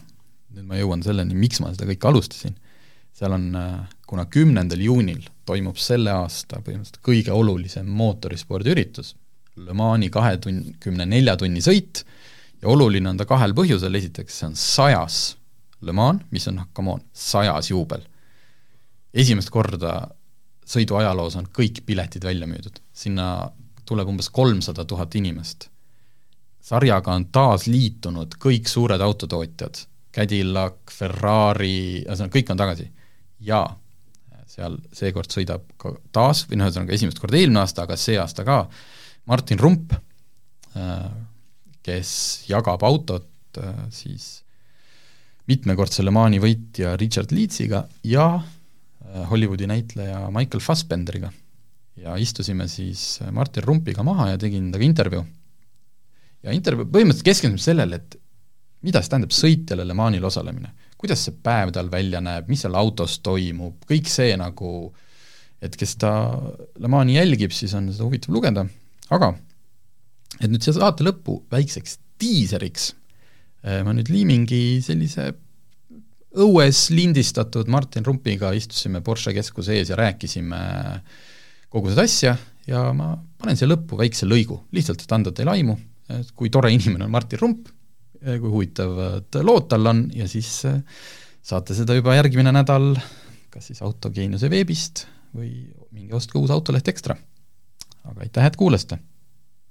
nüüd ma jõuan selleni, miks ma seda kõike alustasin. Seal on, äh, kuna kümnendal juunil toimub selle aasta põhimõtteliselt kõige olulisem mootorispordiüritus, Le Mani kahekümne nelja tunni sõit ja oluline on ta kahel põhjusel, esiteks see on sajas Le Mans, mis on, noh, come on, sajas juubel. esimest korda sõidu ajaloos on kõik piletid välja müüdud, sinna tuleb umbes kolmsada tuhat inimest. sarjaga on taas liitunud kõik suured autotootjad, Cadillac, Ferrari, ühesõnaga kõik on tagasi. Ja seal seekord sõidab ka taas, või noh, ühesõnaga esimest korda eelmine aasta, aga see aasta ka, Martin Rump, äh, kes jagab autot äh, siis mitmekordse Le Mani võitja Richard Leedsiga ja äh, Hollywoodi näitleja Michael Fassbenderiga. ja istusime siis Martin Rumpiga maha ja tegin temaga intervjuu. ja intervjuu põhimõtteliselt keskendusime sellele, et mida see tähendab sõitjale Le Manil osalemine, kuidas see päev tal välja näeb, mis seal autos toimub, kõik see nagu, et kes ta Le Mani jälgib, siis on seda huvitav lugeda, aga et nüüd siia saate lõppu väikseks diiseriks eh, ma nüüd liimingi sellise õues lindistatud Martin Rumpiga istusime Porsche keskuse ees ja rääkisime kogu seda asja ja ma panen siia lõppu väikse lõigu, lihtsalt, et anda teile aimu, kui tore inimene on Martin Rump, kui huvitavad lood tal on ja siis äh, saate seda juba järgmine nädal kas siis Autogeeniuse veebist või minge ostke uus Autoleht Ekstra. aga aitäh, et kuulasite!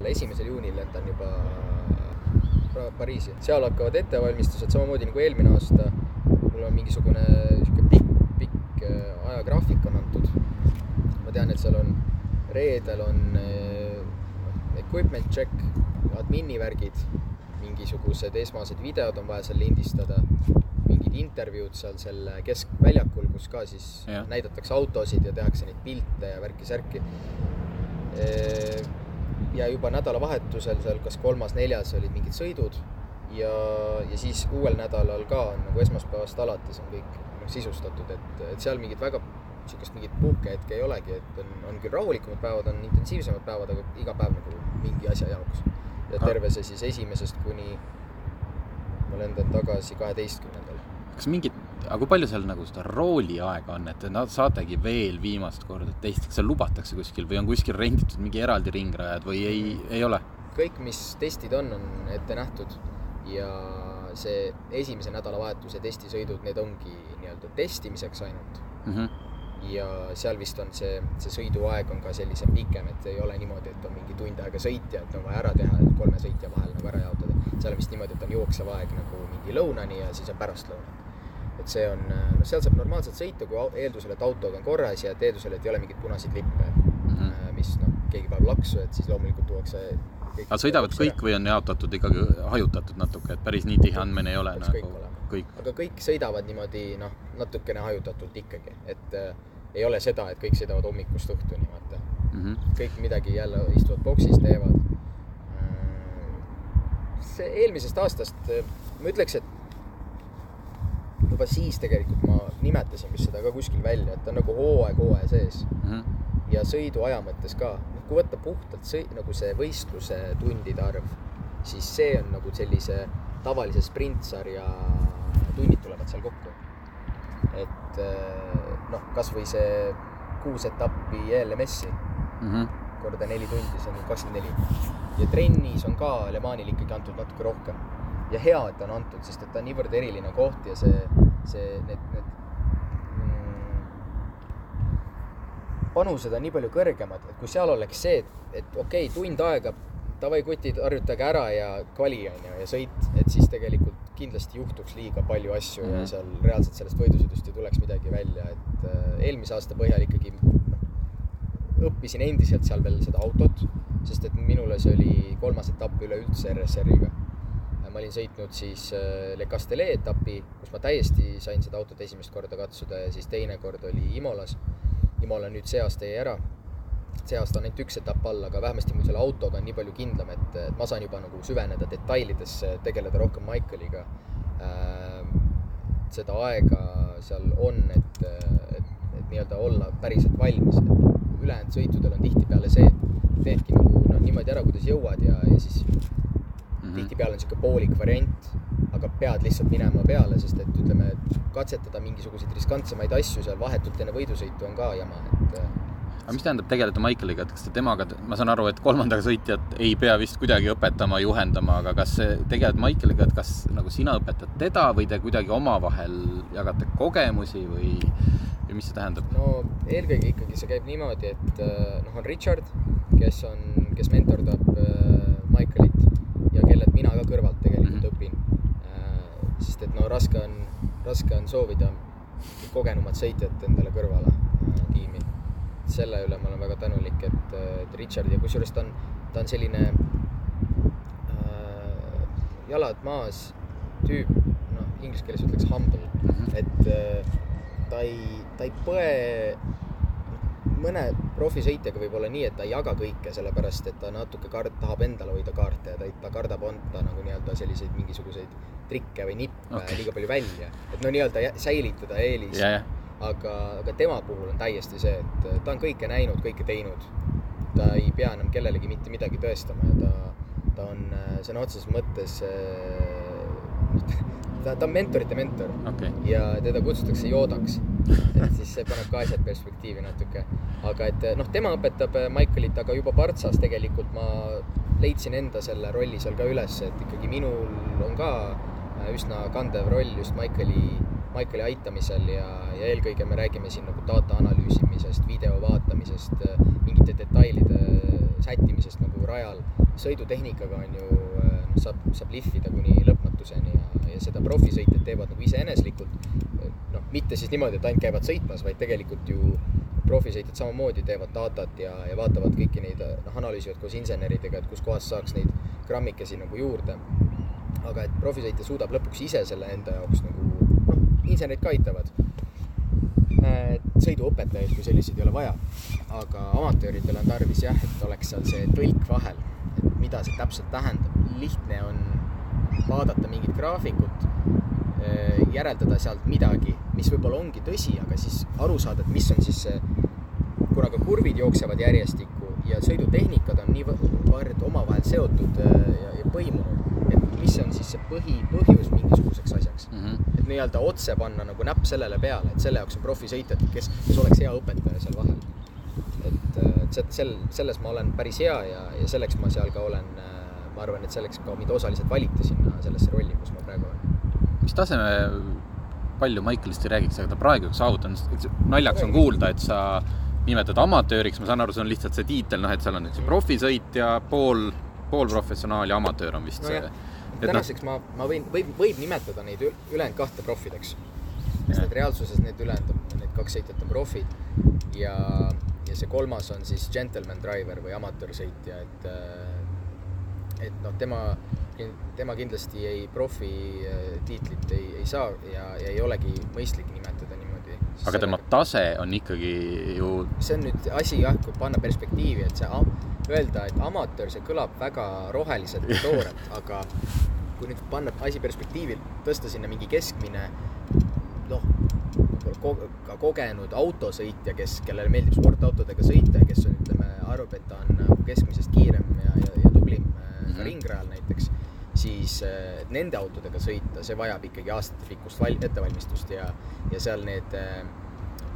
esimesel juunil lendan juba Pariisi, seal hakkavad ettevalmistused samamoodi nagu eelmine aasta mul on mingisugune sihuke pikk, pikk äh, ajagraafik on antud. ma tean, et seal on, reedel on equipment check, admini värgid, mingisugused esmased videod on vaja seal lindistada, mingid intervjuud seal selle keskväljakul, kus ka siis ja. näidatakse autosid ja tehakse neid pilte ja värki-särki. Ja juba nädalavahetusel seal kas kolmas-neljas olid mingid sõidud ja, ja siis uuel nädalal ka nagu esmaspäevast alates on kõik noh, sisustatud, et, et seal mingit väga niisugust mingit puhkehetke ei olegi, et on, on küll rahulikumad päevad, on intensiivsemad päevad, aga iga päev nagu mingi asja jaoks. Ja terve see siis esimesest kuni ma lendan tagasi kaheteistkümnendal. kas mingit, aga kui palju seal nagu seda rooliaega on, et nad saategi veel viimast korda testida, kas seal lubatakse kuskil või on kuskil renditud mingi eraldi ringrajad või ei, ei ole? kõik, mis testid on, on ette nähtud ja see esimese nädalavahetuse testisõidud, need ongi nii-öelda testimiseks ainult mm. -hmm ja seal vist on see, see sõiduaeg on ka sellisem pikem, et ei ole niimoodi, et on mingi tund aega sõitja, et on vaja ära teha, et kolme sõitja vahel nagu ära jaotada. seal on vist niimoodi, et on jooksev aeg nagu mingi lõunani ja siis on pärastlõuna. et see on, noh, seal saab normaalselt sõita, kui eeldusel, et autod on korras ja et eeldusel, et ei ole mingeid punaseid lippe mm, -hmm. mis noh, keegi paneb laksu, et siis loomulikult tuuakse aga sõidavad kõik või on jaotatud ikkagi hajutatud natuke, et päris nii tihe andmine ei ole nagu kõik, kõik.? aga kõik sõidavad niimoodi noh, natukene hajutatult ikkagi, et äh, ei ole seda, et kõik sõidavad hommikust õhtuni, vaata mm. -hmm. kõik midagi jälle istuvad boksis, teevad äh,. see eelmisest aastast äh, ma ütleks, et juba siis tegelikult ma nimetasin vist seda ka kuskil välja, et ta on nagu hooaeg hooaja sees mm. -hmm. ja sõiduaja mõttes ka kui võtta puhtalt see, nagu see võistluse tundide arv, siis see on nagu sellise tavalise sprintsarja tunnid tulevad seal kokku. et eh, noh, kasvõi see kuus etappi ELMS-i mm -hmm. korda neli tundi, see on kakskümmend neli. ja trennis on ka Le Manil ikkagi antud natuke rohkem. ja hea, et on antud, sest et ta on niivõrd eriline koht ja see, see, need, need panused on nii palju kõrgemad, et kui seal oleks see, et, et okei okay,, tund aega, davai kutid, harjutage ära ja kvali on ju, ja sõit, et siis tegelikult kindlasti juhtuks liiga palju asju mm -hmm. ja mhm. seal reaalselt sellest võidusõidust ei tuleks midagi välja, et äh, eelmise aasta põhjal ikkagi noh, õppisin endiselt seal veel seda autot, sest et minule see oli kolmas etapp üleüldse RSR-iga. ma olin sõitnud siis äh, Le Castellet etapi, kus ma täiesti sain seda autot esimest korda katsuda ja siis teine kord oli Imolas Imola nüüd see aasta jäi ära. See aasta on ainult üks etapp all, aga vähemasti mul selle autoga on nii palju kindlam, et, et ma saan juba nagu süveneda detailidesse, tegeleda rohkem Michaeliga äh,. seda aega seal on, et, et, et nii-öelda olla päriselt valmis, et ülejäänud sõitudel on tihtipeale see, et teedki nagu noh, niimoodi ära, kuidas jõuad ja, ja siis mm -hmm. tihtipeale on niisugune poolik variant aga pead lihtsalt minema peale, sest et ütleme, katsetada mingisuguseid riskantsemaid asju seal vahetult enne võidusõitu on ka jama, et aga mis tähendab tegeleda Michaeliga, et kas te temaga, ma saan aru, et kolmandaga sõitjat ei pea vist kuidagi õpetama, juhendama, aga kas tegeled Michaeliga, et kas nagu sina õpetad teda või te kuidagi omavahel jagate kogemusi või, või mis see tähendab? no eelkõige ikkagi see käib niimoodi, et äh, noh, on Richard, kes on, kes mentordab äh, Michaelit ja kellelt mina ka kõrvalt tegelikult mm -hmm. õpin sest et no raske on, raske on soovida kogenumat sõitjat endale kõrvale äh, tiimi. selle üle ma olen väga tänulik, et, et Richard ja kusjuures ta on, ta on selline äh, jalad maas tüüp, noh, inglise keeles ütleks humble, mhm. et äh, ta ei, ta ei põe mõne, profisõitjaga võib olla nii, et ta ei jaga kõike, sellepärast et ta natuke kard-, tahab endale hoida kaarte ja ta, ta kardab anda nagu nii-öelda selliseid mingisuguseid trikke või nippe okay. liiga palju välja. et no nii-öelda säilitada eelis ja, jah, aga, aga tema puhul on täiesti see, et ta on kõike näinud, kõike teinud. ta ei pea enam kellelegi mitte midagi tõestama ja ta, ta on äh, sõna otseses mõttes äh, ta, ta on mentorite mentor okei. ja teda kutsutakse joodaks. et siis see paneb ka asjad perspektiivi natuke. aga et noh, tema õpetab äh, Michaelit, aga juba Partsas tegelikult ma leidsin enda selle rolli seal ka üles, et ikkagi minul on ka üsna kandev roll just Michaeli, Michaeli aitamisel ja, ja eelkõige me räägime siin nagu data analüüsimisest, video vaatamisest, mingite detailide sättimisest nagu rajal. sõidutehnikaga on ju, saab, saab lihvida kuni lõpmatuseni ja, ja seda profisõitjad teevad nagu iseeneslikult. noh, mitte siis niimoodi, et ainult käivad sõitmas, vaid tegelikult ju profisõitjad samamoodi teevad datat ja, ja vaatavad kõiki neid, noh, analüüsivad koos inseneridega, et kuskohast saaks neid grammikesi nagu juurde. aga et profisõitja suudab lõpuks ise selle enda jaoks nagu, noh, insenerid ka aitavad. sõiduõpetajaid kui selliseid ei ole vaja, aga amatööridel on tarvis jah, et oleks seal see tõlk vahel, et mida see täpselt tähendab. lihtne on vaadata mingit graafikut, järeldada sealt midagi, mis võib-olla ongi tõsi, aga siis aru saada, et mis on siis see, kuna ka kurvid jooksevad järjestikku ja sõidutehnikad on niivõrd omavahel seotud äh, ja, ja põimunud, mis on siis see põhi, põhjus mingisuguseks asjaks. et nii-öelda otse panna nagu näpp sellele peale, et selle jaoks on profisõitjad, kes, kes oleks hea õpetaja seal vahel. et, et see- sel, selles ma olen päris hea ja, ja selleks ma seal ka olen, ma arvan, et selleks ka mind osaliselt valiti sinna sellesse rolli, kus ma praegu olen. mis taseme, palju Michaelist ei räägiks, aga ta praegu saavutanud, naljakas on kuulda, et sa nimetad amatööriks, ma saan aru, see on lihtsalt see tiitel, noh, et seal on nüüd see profisõitja, pool, poolprofessionaal ja amatöör on vist see Nojah.. noh, tänaseks ma, ma võin, võib, võib nimetada neid ül- ülejäänud kahte profideks. sest et reaalsuses need ülejäänud, need kaks sõitjat on profid ja, ja see kolmas on siis gentleman driver või amatöörsõitja, et et noh, tema, tema kindlasti ei profi äh, tiitlit ei, ei saa ja, ja ei olegi mõistlik nimetada niimoodi. aga tema tase on ikkagi ju, see on nüüd asi jah, kui panna perspektiivi, et see öelda, et amatöör, see kõlab väga roheliselt ja toorelt, aga kui nüüd panna asi perspektiivi, tõsta sinna mingi keskmine noh, ka kogenud autosõitja, kes, kellele meeldib sportautodega sõita ja kes on, ütleme, arvab, et ta on nagu keskmisest kiirem ja, ja, ja tublim mm -hmm. ka ringrajal näiteks, siis äh, nende autodega sõita, see vajab ikkagi aastatepikkust val-, ettevalmistust ja, ja seal need äh,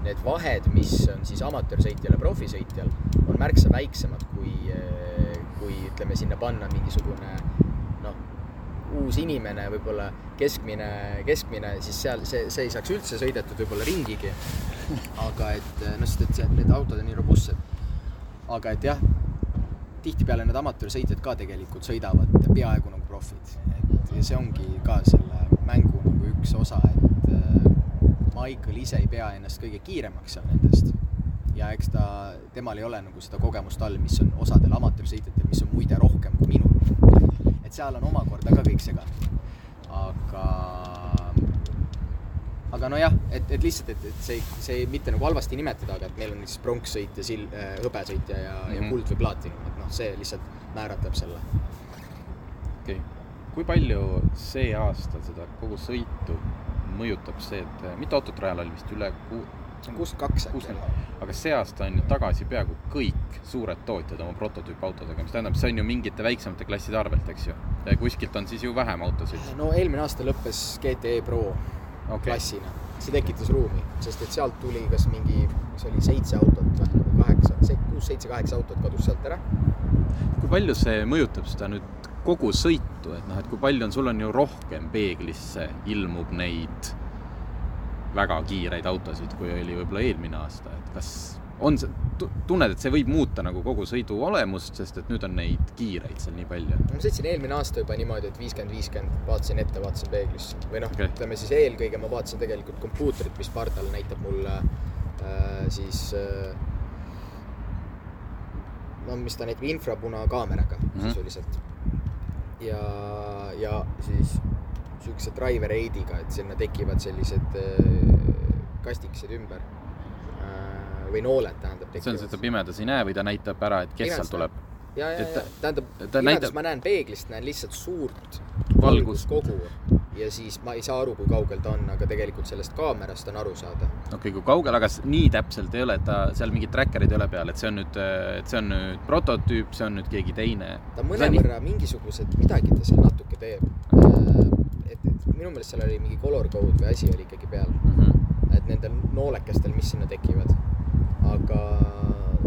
need vahed, mis on siis amatöörsõitjal ja profisõitjal, on märksa väiksemad kui, kui ütleme, sinna panna mingisugune noh, uus inimene, võib-olla keskmine, keskmine, siis seal see, see ei saaks üldse sõidetud võib-olla ringigi. aga et noh, sest et see, need autod on nii robustsed. aga et jah, tihtipeale need amatöörsõitjad ka tegelikult sõidavad peaaegu nagu profid, et ja see ongi ka selle mängu nagu üks osa, et äh, Michael ise ei pea ennast kõige kiiremaks seal nendest ja eks ta, temal ei ole nagu seda kogemust all, mis on osadel amatöörsõitjatel, mis on muide rohkem kui minul. et seal on omakorda ka kõik segane. aga, aga nojah, et, et lihtsalt, et, et see, see mitte nagu halvasti nimetada, aga et meil on näiteks pronkssõit ja sil-, hõbesõitja ja mm, -hmm. ja Mhm. kuld või plaatinum, et noh, see lihtsalt määratleb selle. okei okay., kui palju see aasta seda kogu sõitu mõjutab see, et äh, mitu autot rajal oli vist üle kuu-, kuuskümmend kaks äkki aga see aasta on ju tagasi peaaegu kõik suured tootjad oma prototüüpautodega, mis tähendab, see on ju mingite väiksemate klasside arvelt, eks ju. kuskilt on siis ju vähem autosid. no eelmine aasta lõppes GTE Pro okay., klassina, see tekitas ruumi, sest et sealt tuli kas mingi, mis oli seitse autot või kaheksa, kuus, seitse, kaheksa autot kadus sealt ära. Kui palju see mõjutab seda nüüd kogu sõitu, et noh, et kui palju on, sul on ju rohkem peeglisse ilmub neid väga kiireid autosid, kui oli võib-olla eelmine aasta, et kas on see, tunned, et see võib muuta nagu kogu sõidu olemust, sest et nüüd on neid kiireid seal nii palju? ma sõitsin eelmine aasta juba niimoodi, et viiskümmend, viiskümmend, vaatasin ette, vaatasin peeglisse või noh okay., ütleme siis eelkõige ma vaatasin tegelikult kompuutrit, mis pardal näitab mulle äh, siis äh, no mis ta näitab, infrapunakaameraga mm. -hmm. sisuliselt. ja, ja siis siukse driver aid'iga, et sinna tekivad sellised äh, kastikesed ümber äh, või nooled tähendab see on see, et ta pimedas ei näe või ta näitab ära, et kes Pimedas seal tuleb? ja, ja, ja tähendab, pimedas näitab- ma näen peeglist, näen lihtsalt suurt valguskogu ja siis ma ei saa aru, kui kaugel ta on, aga tegelikult sellest kaamerast on aru saada. okei okay,, kui kaugel, aga nii täpselt ei ole, et ta seal mingit tracker'id ei ole peal, et see on nüüd, et see on nüüd prototüüp, see on nüüd keegi teine. ta mõnevõrra mingisugused, midagi ta seal natuke teeb. et, et minu meelest seal oli mingi color code või asi oli ikkagi peal, mm. -hmm. et nendel noolekestel, mis sinna tekivad. aga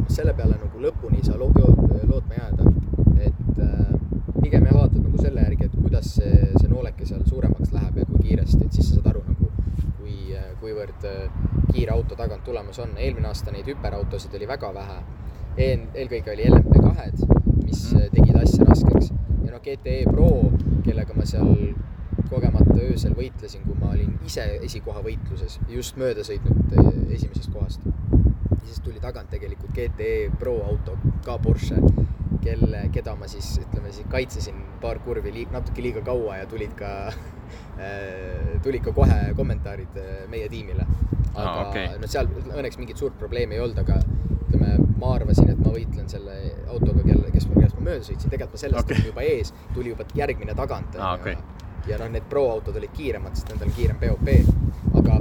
selle peale nagu lõpuni ei saa lo- lootma jääda, et äh, pigem jah, vaatad nagu selle järgi, et kuidas see, see nooleke seal suuremaks läheb ja kui kiiresti, et siis sa saad aru nagu, kui, kuivõrd äh, kiire auto tagant tulemas on. eelmine aasta neid hüperautosid oli väga vähe. Eel-, eelkõige oli LMP2-d, mis äh, tegid asja raskeks ja noh, GTE Pro, kellega ma seal kogemata öösel võitlesin, kui ma olin ise esikoha võitluses, just mööda sõitnud esimesest kohast. Ja siis tuli tagant tegelikult GTE Pro auto, ka Porsche, kelle, keda ma siis ütleme siis kaitsesin paar kurvi liig, natuke liiga kaua ja tulid ka äh, tulid ka kohe kommentaarid äh, meie tiimile. aga Aa, okei. no seal õnneks mingit suurt probleemi ei olnud, aga ütleme, ma arvasin, et ma võitlen selle autoga, kelle, kes, kellest ma mööda sõitsin, tegelikult ma sellest Okei. olin juba ees, tuli juba järgmine tagant. Aa, okei. ja noh, need Pro autod olid kiiremad, sest nendel on kiirem BOP, aga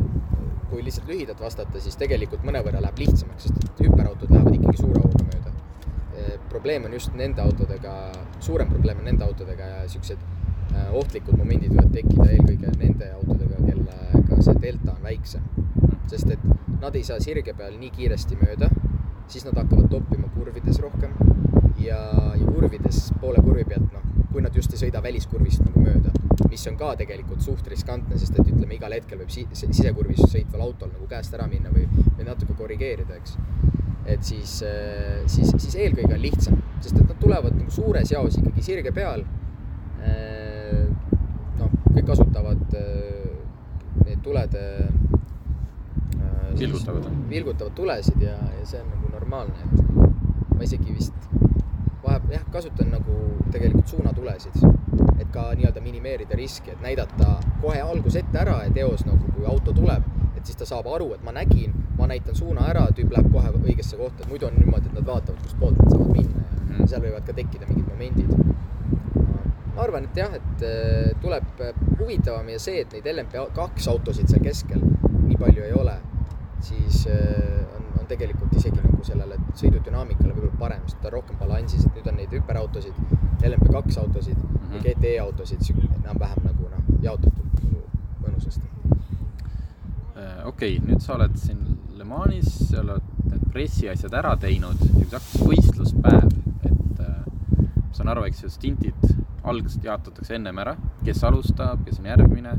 kui lihtsalt lühidalt vastata, siis tegelikult mõnevõrra läheb lihtsamaks, sest et hüperautod lähevad ikkagi suure hooga mööda. probleem on just nende autodega, suurem probleem on nende autodega ja siuksed äh, ohtlikud momendid võivad tekkida eelkõige nende autodega, kellega see delta on väiksem. sest et nad ei saa sirge peal nii kiiresti mööda, siis nad hakkavad toppima kurvides rohkem ja, ja kurvides poole kurvi pealt, noh, kui nad just ei sõida väliskurvist nagu mööda, mis on ka tegelikult suht riskantne, sest et ütleme, igal hetkel võib si si- sisekurvis sõitval autol nagu käest ära minna või, või natuke korrigeerida, eks. et siis, siis, siis eelkõige on lihtsam, sest et nad tulevad nagu suures jaos ikkagi sirge peal. noh, kõik kasutavad eh, neid tulede. Vilgutavad. vilgutavad tulesid ja, ja see on nagu normaalne, et ma isegi vist vahepeal jah, kasutan nagu tegelikult suunatulesid, et ka nii-öelda minimeerida riski, et näidata kohe algus ette ära, et eos nagu kui auto tuleb, et siis ta saab aru, et ma nägin, ma näitan suuna ära, tüüp läheb kohe õigesse kohta, et muidu on niimoodi, et nad vaatavad, kustpoolt nad saavad minna ja Mhm. seal võivad ka tekkida mingid momendid. ma arvan, et jah, et eh, tuleb eh, huvitavam ja see, et neid LMP2 autosid seal keskel nii palju ei ole, siis eh, on, tegelikult isegi nagu sellele sõidudünaamikale võib-olla parem, sest ta on rohkem balansis, et nüüd on neid hüperautosid, LMP2 autosid mm Mhm. -hmm. ja GT autosid sihuke enam-vähem nagu noh, jaotatud nagu mõnusasti. Äh, okei okay,, nüüd sa oled siin Le Manis, sa oled need pressiasjad ära teinud ja kui hakkas võistluspäev, et äh, ma saan aru, eks ju, stintid algselt jaotatakse ennem ära, kes alustab, kes on järgmine.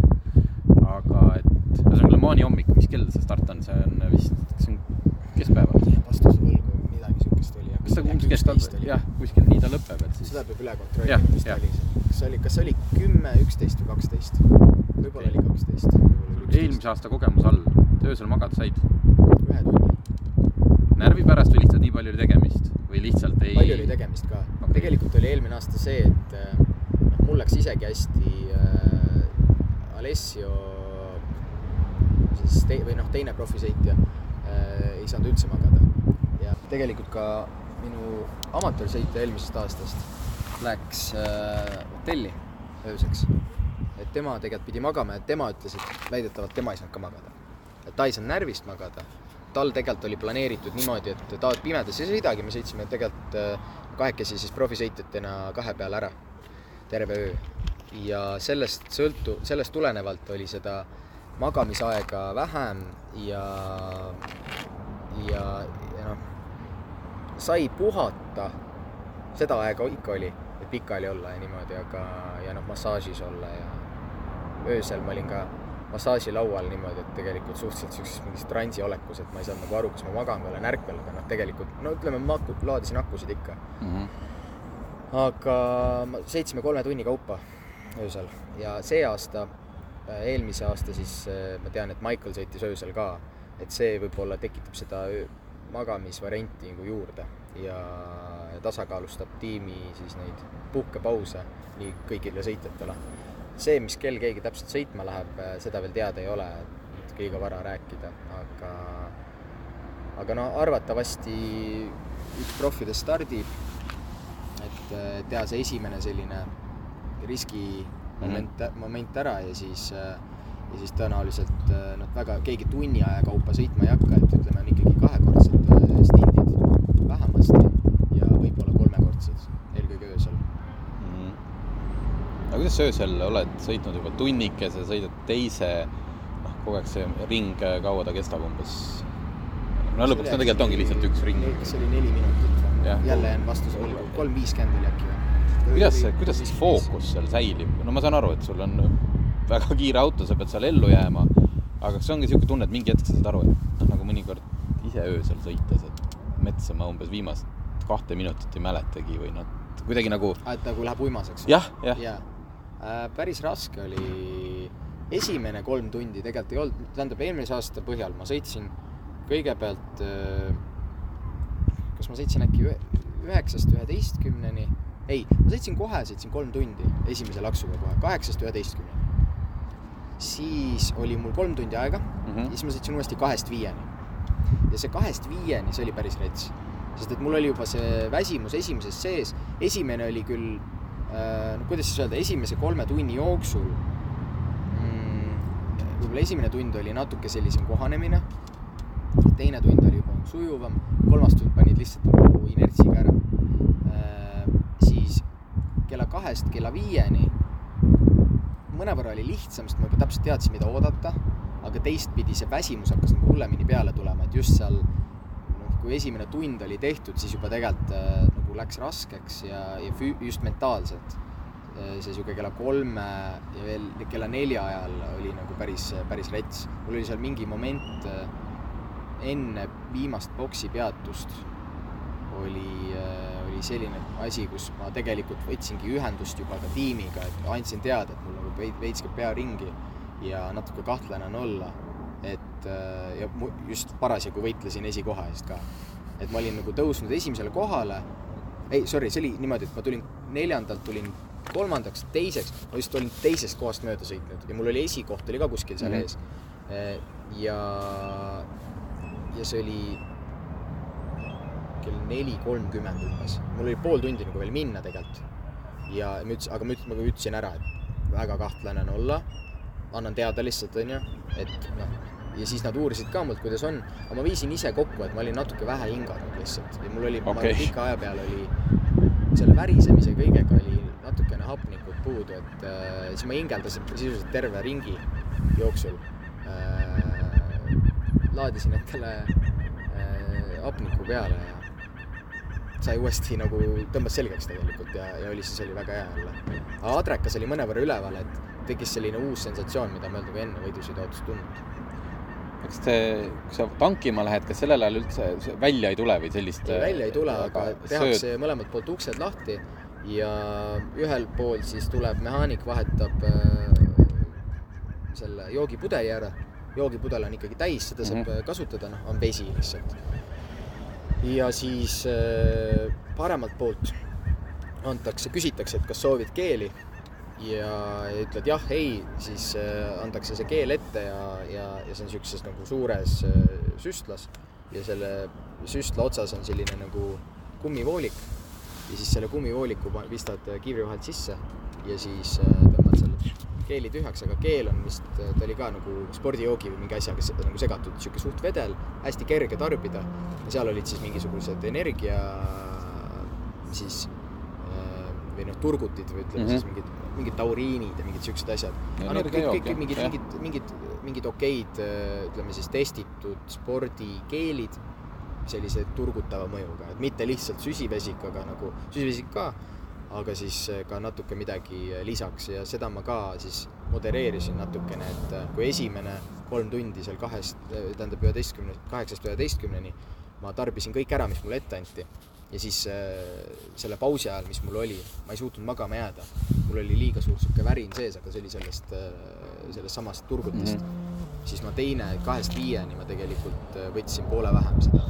aga et ühesõnaga Le Mani hommik, mis kell see start on, see on vist, kas see on keskpäeval? vastuse võlgu, midagi sihukest oli. kas ta umbes kestab, jah, kuskil nii ta lõpeb, et siis seda peab üle kontrollima, mis ta oli see, kas oli, kas oli kümme, üksteist või kaksteist? võib-olla oli kaksteist. eelmise aasta kogemuse all, öösel magada said? ühe tunni. närvi pärast või lihtsalt nii palju oli tegemist või lihtsalt ei? palju oli tegemist ka okay.. tegelikult oli eelmine aasta see, et äh, noh, mul läks isegi hästi äh, Alessio siis te, või noh, teine profisõitja ei saanud üldse magada ja tegelikult ka minu amatöörsõitja eelmisest aastast läks äh, hotelli ööseks. et tema tegelikult pidi magama ja tema ütles, et väidetavalt tema ei saanud ka magada. et ta ei saanud närvist magada tal tegelikult oli planeeritud niimoodi, et ta pimedas ei sõidagi, me sõitsime tegelikult äh, kahekesi siis profisõitjatena kahe peale ära terve öö. ja sellest sõltu-, sellest tulenevalt oli seda magamisaega vähem ja, ja, ja noh, sai puhata, seda aega ikka oli, et pikali olla ja niimoodi, aga, ja noh, massaažis olla ja öösel ma olin ka massaažilaual niimoodi, et tegelikult suhteliselt siukses mingis transiolekus, et ma ei saanud nagu aru, kas ma magan või olen ärkvel, aga noh, tegelikult no ütleme, ma laadisin akusid ikka. mm. -hmm. aga ma sõitsime kolme tunni kaupa öösel ja see aasta, eelmise aasta siis ma tean, et Michael sõitis öösel ka, et see võib-olla tekitab seda magamisvarianti nagu juurde ja tasakaalustab tiimi siis neid puhkepause nii kõigile sõitjatele see, mis kell keegi täpselt sõitma läheb, seda veel teada ei ole, et liiga vara rääkida, aga aga no arvatavasti üks profidest stardib, et äh, teha see esimene selline riski moment mm, -hmm. moment ära ja siis äh, ja siis tõenäoliselt äh, nad väga, keegi tunni aja kaupa sõitma ei hakka, et ütleme, on ikkagi kahekordsed stindid vähemasti ja võib-olla kolmekordsed, eelkõige öösel mm. -hmm. aga kuidas sa öösel oled sõitnud juba tunnikese, sõidad teise, noh, kogu aeg see ring, kaua ta kestab umbes? no lõpuks ta tegelikult ongi lihtsalt üks ring. see oli neli minutit jälle jään vastuse võlgu, kolm viiskümmend oli äkki või? kuidas, kuidas see fookus seal säilib? no ma saan aru, et sul on väga kiire auto, sa pead seal ellu jääma, aga see ongi niisugune tunne, et mingi hetk sa saad aru, et noh, nagu mõnikord ise öösel sõites, et metsa ma umbes viimast kahte minutit ei mäletagi või noh, kuidagi nagu et nagu läheb uimaseks? jah, jah ja. äh,. päris raske oli, esimene kolm tundi tegelikult ei olnud, tähendab eelmise aasta põhjal ma sõitsin kõigepealt äh, kas ma sõitsin äkki üheksast üheteistkümneni ei, ma sõitsin kohe, sõitsin kolm tundi esimese laksuga kohe, kaheksast üheteistkümneni. Siis oli mul kolm tundi aega mm -hmm. siis ma sõitsin uuesti kahest viieni. ja see kahest viieni, see oli päris rets. sest et mul oli juba see väsimus esimeses sees, esimene oli küll äh,, no kuidas siis öelda, esimese kolme tunni jooksul mm, võib-olla esimene tund oli natuke sellisem kohanemine, teine tund oli juba sujuvam, kolmas tund panid lihtsalt nagu inertsiga ära kella kahest kella viieni mõnevõrra oli lihtsam, sest ma juba täpselt teadsin, mida oodata, aga teistpidi see väsimus hakkas nagu hullemini peale tulema, et just seal noh, kui esimene tund oli tehtud, siis juba tegelikult äh, nagu läks raskeks ja, ja füü-, just mentaalselt äh,. see niisugune kella kolme ja veel kella nelja ajal oli nagu päris, päris rets. mul oli seal mingi moment äh, enne viimast boksi peatust oli oli selline asi, kus ma tegelikult võtsingi ühendust juba ka tiimiga, et andsin teada, et mul nagu veits käib pea ringi ja natuke kahtlane on olla. et äh, ja just parasjagu võitlesin esikoha eest ka. et ma olin nagu tõusnud esimesele kohale, ei, sorry, see oli niimoodi, et ma tulin neljandalt, tulin kolmandaks, teiseks, ma just olin teisest kohast mööda sõitnud ja mul oli esikoht oli ka kuskil seal mm -hmm. ees. Äh, ja, ja see oli kell neli kolmkümmend umbes. mul oli pool tundi nagu veel minna tegelikult. ja ma ütlesin, aga ma ütlesin, ma ütlesin ära, et väga kahtlane on olla. annan teada lihtsalt, onju, et noh, ja siis nad uurisid ka mult, kuidas on, aga ma viisin ise kokku, et ma olin natuke vähe hinganud lihtsalt ja mul oli okay., pika aja peale oli selle värisemise kõigega oli natukene hapnikut puudu, et äh, siis ma hingeldasin sisuliselt terve ringi jooksul äh,. laadisin endale äh, hapniku peale ja sai uuesti nagu, tõmbas selgeks tegelikult ja, ja oli, siis oli väga hea jälle. aga Adrekas oli mõnevõrra üleval, et tekkis selline uus sensatsioon, mida olnud nagu enne võidusõiduautos tundnud. kas te, kui sa tankima lähed, kas sellel ajal üldse välja ei tule või sellist? välja ei tule, aga tehakse sööd... mõlemalt poolt uksed lahti ja ühel pool siis tuleb mehaanik, vahetab äh, selle joogipudeli ära. joogipudel on ikkagi täis, seda saab mm -hmm. kasutada, noh, on vesi lihtsalt ja siis äh, paremalt poolt antakse, küsitakse, et kas soovid keeli. Ja, ütled jah, ei, siis äh, antakse see keel ette ja, ja, ja see on niisuguses nagu suures äh, süstlas. Ja selle süstla otsas on selline nagu kummivoolik. Ja siis selle kummivooliku pistad kiivri vahelt sisse ja siis tõmbad selle keeli tühjaks, aga keel on vist, ta oli ka nagu spordijoogi või mingi asjaga nagu segatud, niisugune suht vedel, hästi kerge tarbida. ja seal olid siis mingisugused energia siis äh, või noh, turgutid või ütleme mm -hmm. siis mingid, mingid tauriinid ja mingid siuksed asjad. aga no kõik, kõik, kõik mingid, mingid, mingid, mingid okeid, äh, ütleme siis testitud spordikeelid sellise turgutava mõjuga, et mitte lihtsalt süsivesik, aga nagu süsivesik ka aga siis eh, ka natuke midagi eh, lisaks ja seda ma ka siis modereerisin natukene, et eh, kui esimene kolm tundi seal kahest, tähendab üheteistkümne, kaheksast üheteistkümneni ma tarbisin kõik ära, mis mulle ette anti. ja siis selle pausi ajal, mis mul oli, ma ei suutnud magama jääda. mul oli liiga suur sihuke värin sees, aga see oli sellest, sellest samast turgutist mm. -hmm. siis ma teine, kahest viieni ma tegelikult võtsin poole vähem seda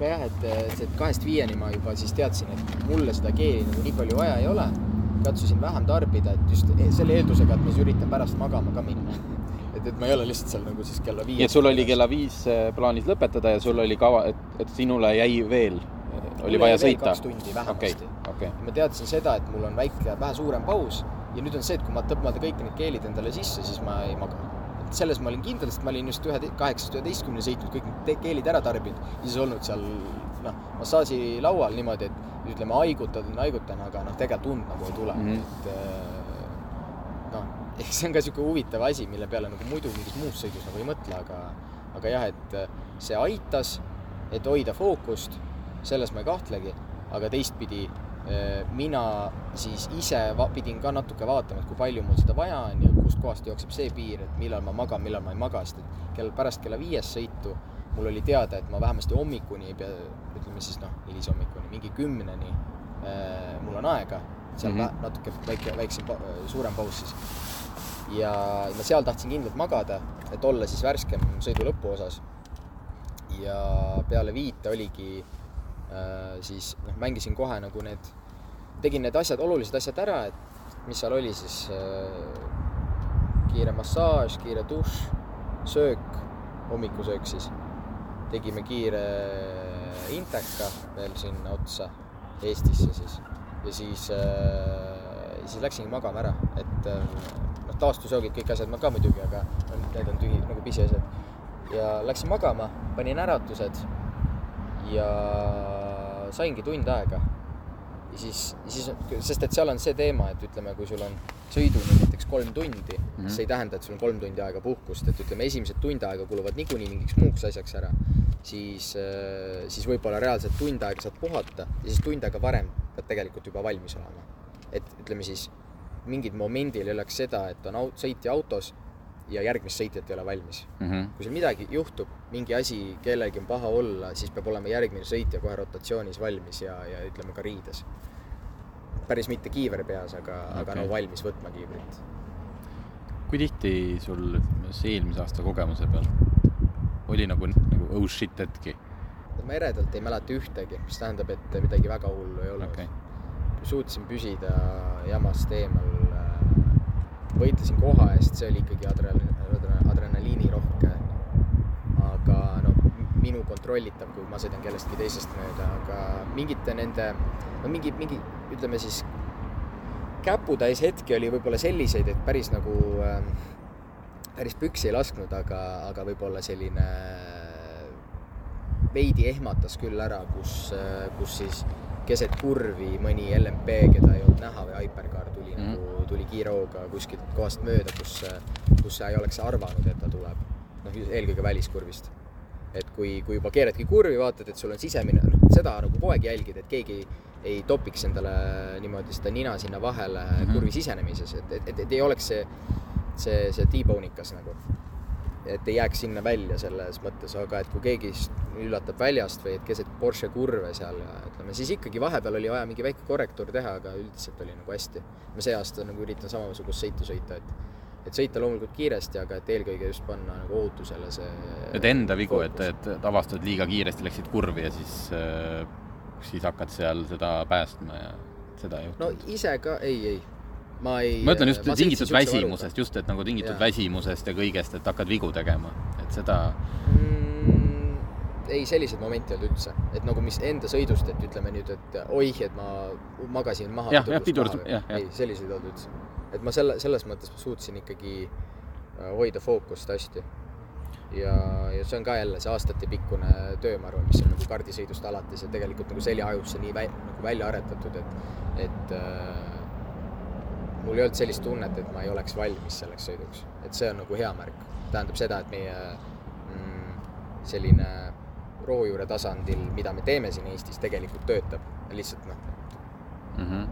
aga jah, et see kahest viieni ma juba siis teadsin, et mulle seda keeli nagu nii palju vaja ei ole. katsusin vähem tarbida, et just e-, selle eeldusega, et ma siis üritan pärast magama ka minna. et et, et ma ei ole lihtsalt seal nagu siis kella viie. nii et sul oli kella viis äh, plaanis lõpetada ja sul oli kava, et, et sinule jäi veel, oli vaja sõita kaks? tundi vähemasti okei, okei. ma teadsin seda, et mul on väike, vähe suurem paus ja nüüd on see, et kui ma tõmban kõik need keelid endale sisse, siis ma ei maga. Selles ma olin kindel, sest ma olin just ühe, kaheksast üheteistkümne sõitnud, kõik need keelid ära tarbinud ja siis olnud seal noh, massaaži laual niimoodi, et ütleme, haigutan, haigutan, aga noh, tegelikult und nagu ei tule mm. -hmm. et äh, noh, eks see on ka niisugune huvitav asi, mille peale nagu muidu mingis muus sõidus nagu ei mõtle, aga aga jah, et see aitas, et hoida fookust, selles ma ei kahtlegi, aga teistpidi mina siis ise pidin ka natuke vaatama, et kui palju mul seda vaja on ja kustkohast jookseb see piir, et millal ma magan, millal ma ei maga, sest et kell pärast kella viiest sõitu mul oli teada, et ma vähemasti hommikuni ei pea, ütleme siis noh, hilishommikuni, mingi kümneni mul on aega, seal mm. -hmm. natuke väike, väiksem, suurem paus siis. ja ma seal tahtsin kindlalt magada, et olla siis värskem sõidu lõpuosas. ja peale viite oligi äh, siis noh, mängisin kohe nagu need, tegin need asjad, olulised asjad ära, et mis seal oli siis äh, kiire massaaž, kiire dušš, söök, hommikusöök siis. tegime kiire inteka veel sinna otsa Eestisse siis ja siis äh,, siis läksingi magama ära, et äh, noh, taastusjoogid, kõik asjad ma ka muidugi, aga need on tühi nagu pisiasjad. ja läksin magama, panin äratused ja saingi tund aega. Ja siis, siis, sest et seal on see teema, et ütleme, kui sul on sõiduni näiteks kolm tundi mm, -hmm. see ei tähenda, et sul on kolm tundi aega puhkust, et ütleme, esimesed tund aega kuluvad niikuinii mingiks muuks asjaks ära, siis, siis võib-olla reaalselt tund aega saad puhata ja siis tund aega varem pead tegelikult juba valmis olema. et ütleme siis mingil momendil ei oleks seda, et on aut-, sõitja autos ja järgmist sõitjat ei ole valmis. Mhm. kui seal midagi juhtub, mingi asi, kellelgi on paha olla, siis peab olema järgmine sõitja kohe rotatsioonis valmis ja, ja ütleme ka riides. päris mitte kiiver peas, aga okay., aga no valmis võtma kiivrit. kui tihti sul see eelmise aasta kogemuse pealt oli nagu, nagu oh shit hetki? ma eredalt ei mäleta ühtegi, mis tähendab, et midagi väga hullu ei olnud okay.. suutsin püsida jamast eemal, võitlesin koha eest, see oli ikkagi adrenaliini, adrenaliinirohke. aga noh, minu kontrollitav, kui ma sõidan kellestki teisest mööda, aga mingite nende, no mingi, mingi ütleme siis käputäis hetki oli võib-olla selliseid, et päris nagu äh,, päris püksi ei lasknud, aga, aga võib-olla selline veidi ehmatas küll ära, kus, kus siis keset kurvi mõni LMP, keda ei olnud näha või Hypercar tuli mm. -hmm. nagu, tuli kiire hooga kuskilt kohast mööda, kus, kus sa ei oleks arvanud, et ta tuleb. noh, eelkõige väliskurvist. et kui, kui juba keeradki kurvi, vaatad, et sul on sisemine, noh, seda nagu kogu aeg jälgid, et keegi ei, topiks endale niimoodi seda nina sinna vahele mm. -hmm. kurvi sisenemises, et, et, et, et ei oleks see, see, see T-bonikas nagu et ei jääks sinna välja selles mõttes, aga et kui keegi üllatab väljast või et keset Porsche kurve seal ja ütleme, siis ikkagi vahepeal oli vaja mingi väike korrektuur teha, aga üldiselt oli nagu hästi. ma see aasta nagu üritan samasugust sõitu sõita, et, et sõita loomulikult kiiresti, aga et eelkõige just panna nagu ohutusele see. et enda vigu, et, et avastad liiga kiiresti, läksid kurvi ja siis, siis hakkad seal seda päästma ja seda ei no juhtunud ise ka, ei, ei, ma ei. ma ütlen just tingitud väsimusest, just, et nagu tingitud Jaa. väsimusest ja kõigest, et hakkad vigu tegema, et seda mm,. ei, selliseid momente ei olnud üldse, et nagu mis enda sõidust, et ütleme nüüd, et oih, et ma magasin maha. Jah, jah, pidurdus- jah, jah. ei, selliseid ei olnud üldse. et ma selle, selles mõttes suutsin ikkagi äh, hoida fookust hästi. ja, ja see on ka jälle see aastatepikkune töö, ma arvan, mis on nagu kardisõidust alates ja tegelikult nagu seljahajusse nii vä-, nagu välja aretatud, et, et äh, mul ei olnud sellist tunnet, et ma ei oleks valmis selleks sõiduks, et see on nagu hea märk. tähendab seda, et meie mm, selline rohujuure tasandil, mida me teeme siin Eestis, tegelikult töötab. lihtsalt noh, mm. -hmm.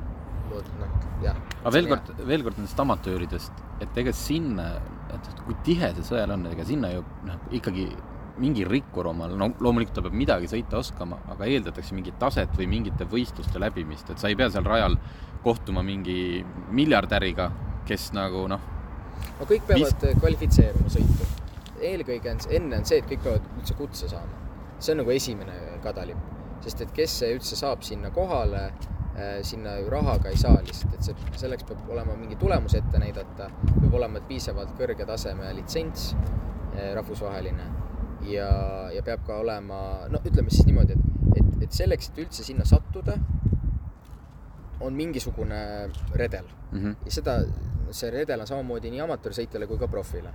noh jah. aga veel kord, veel kord nendest amatööridest, et ega sinna, et kui tihe see sõel on, ega sinna ju noh, ikkagi mingi rikkur omal, no loomulikult ta peab midagi sõita oskama, aga eeldatakse mingit taset või mingite võistluste läbimist, et sa ei pea seal rajal kohtuma mingi miljardäriga, kes nagu noh, no kõik peavad Vis... kvalifitseeruma sõitu. eelkõige on, enne on see, et kõik peavad üldse kutse saama. see on nagu esimene kadalipp, sest et kes üldse saab sinna kohale, äh, sinna ju rahaga ei saa lihtsalt, et see, selleks peab olema mingi tulemus ette näidata, peab olema piisavalt kõrge taseme litsents äh, rahvusvaheline ja, ja peab ka olema, no ütleme siis niimoodi, et, et, et selleks, et üldse sinna sattuda, on mingisugune redel Mhm. ja seda, see redel on samamoodi nii amatöörsõitjale kui ka profile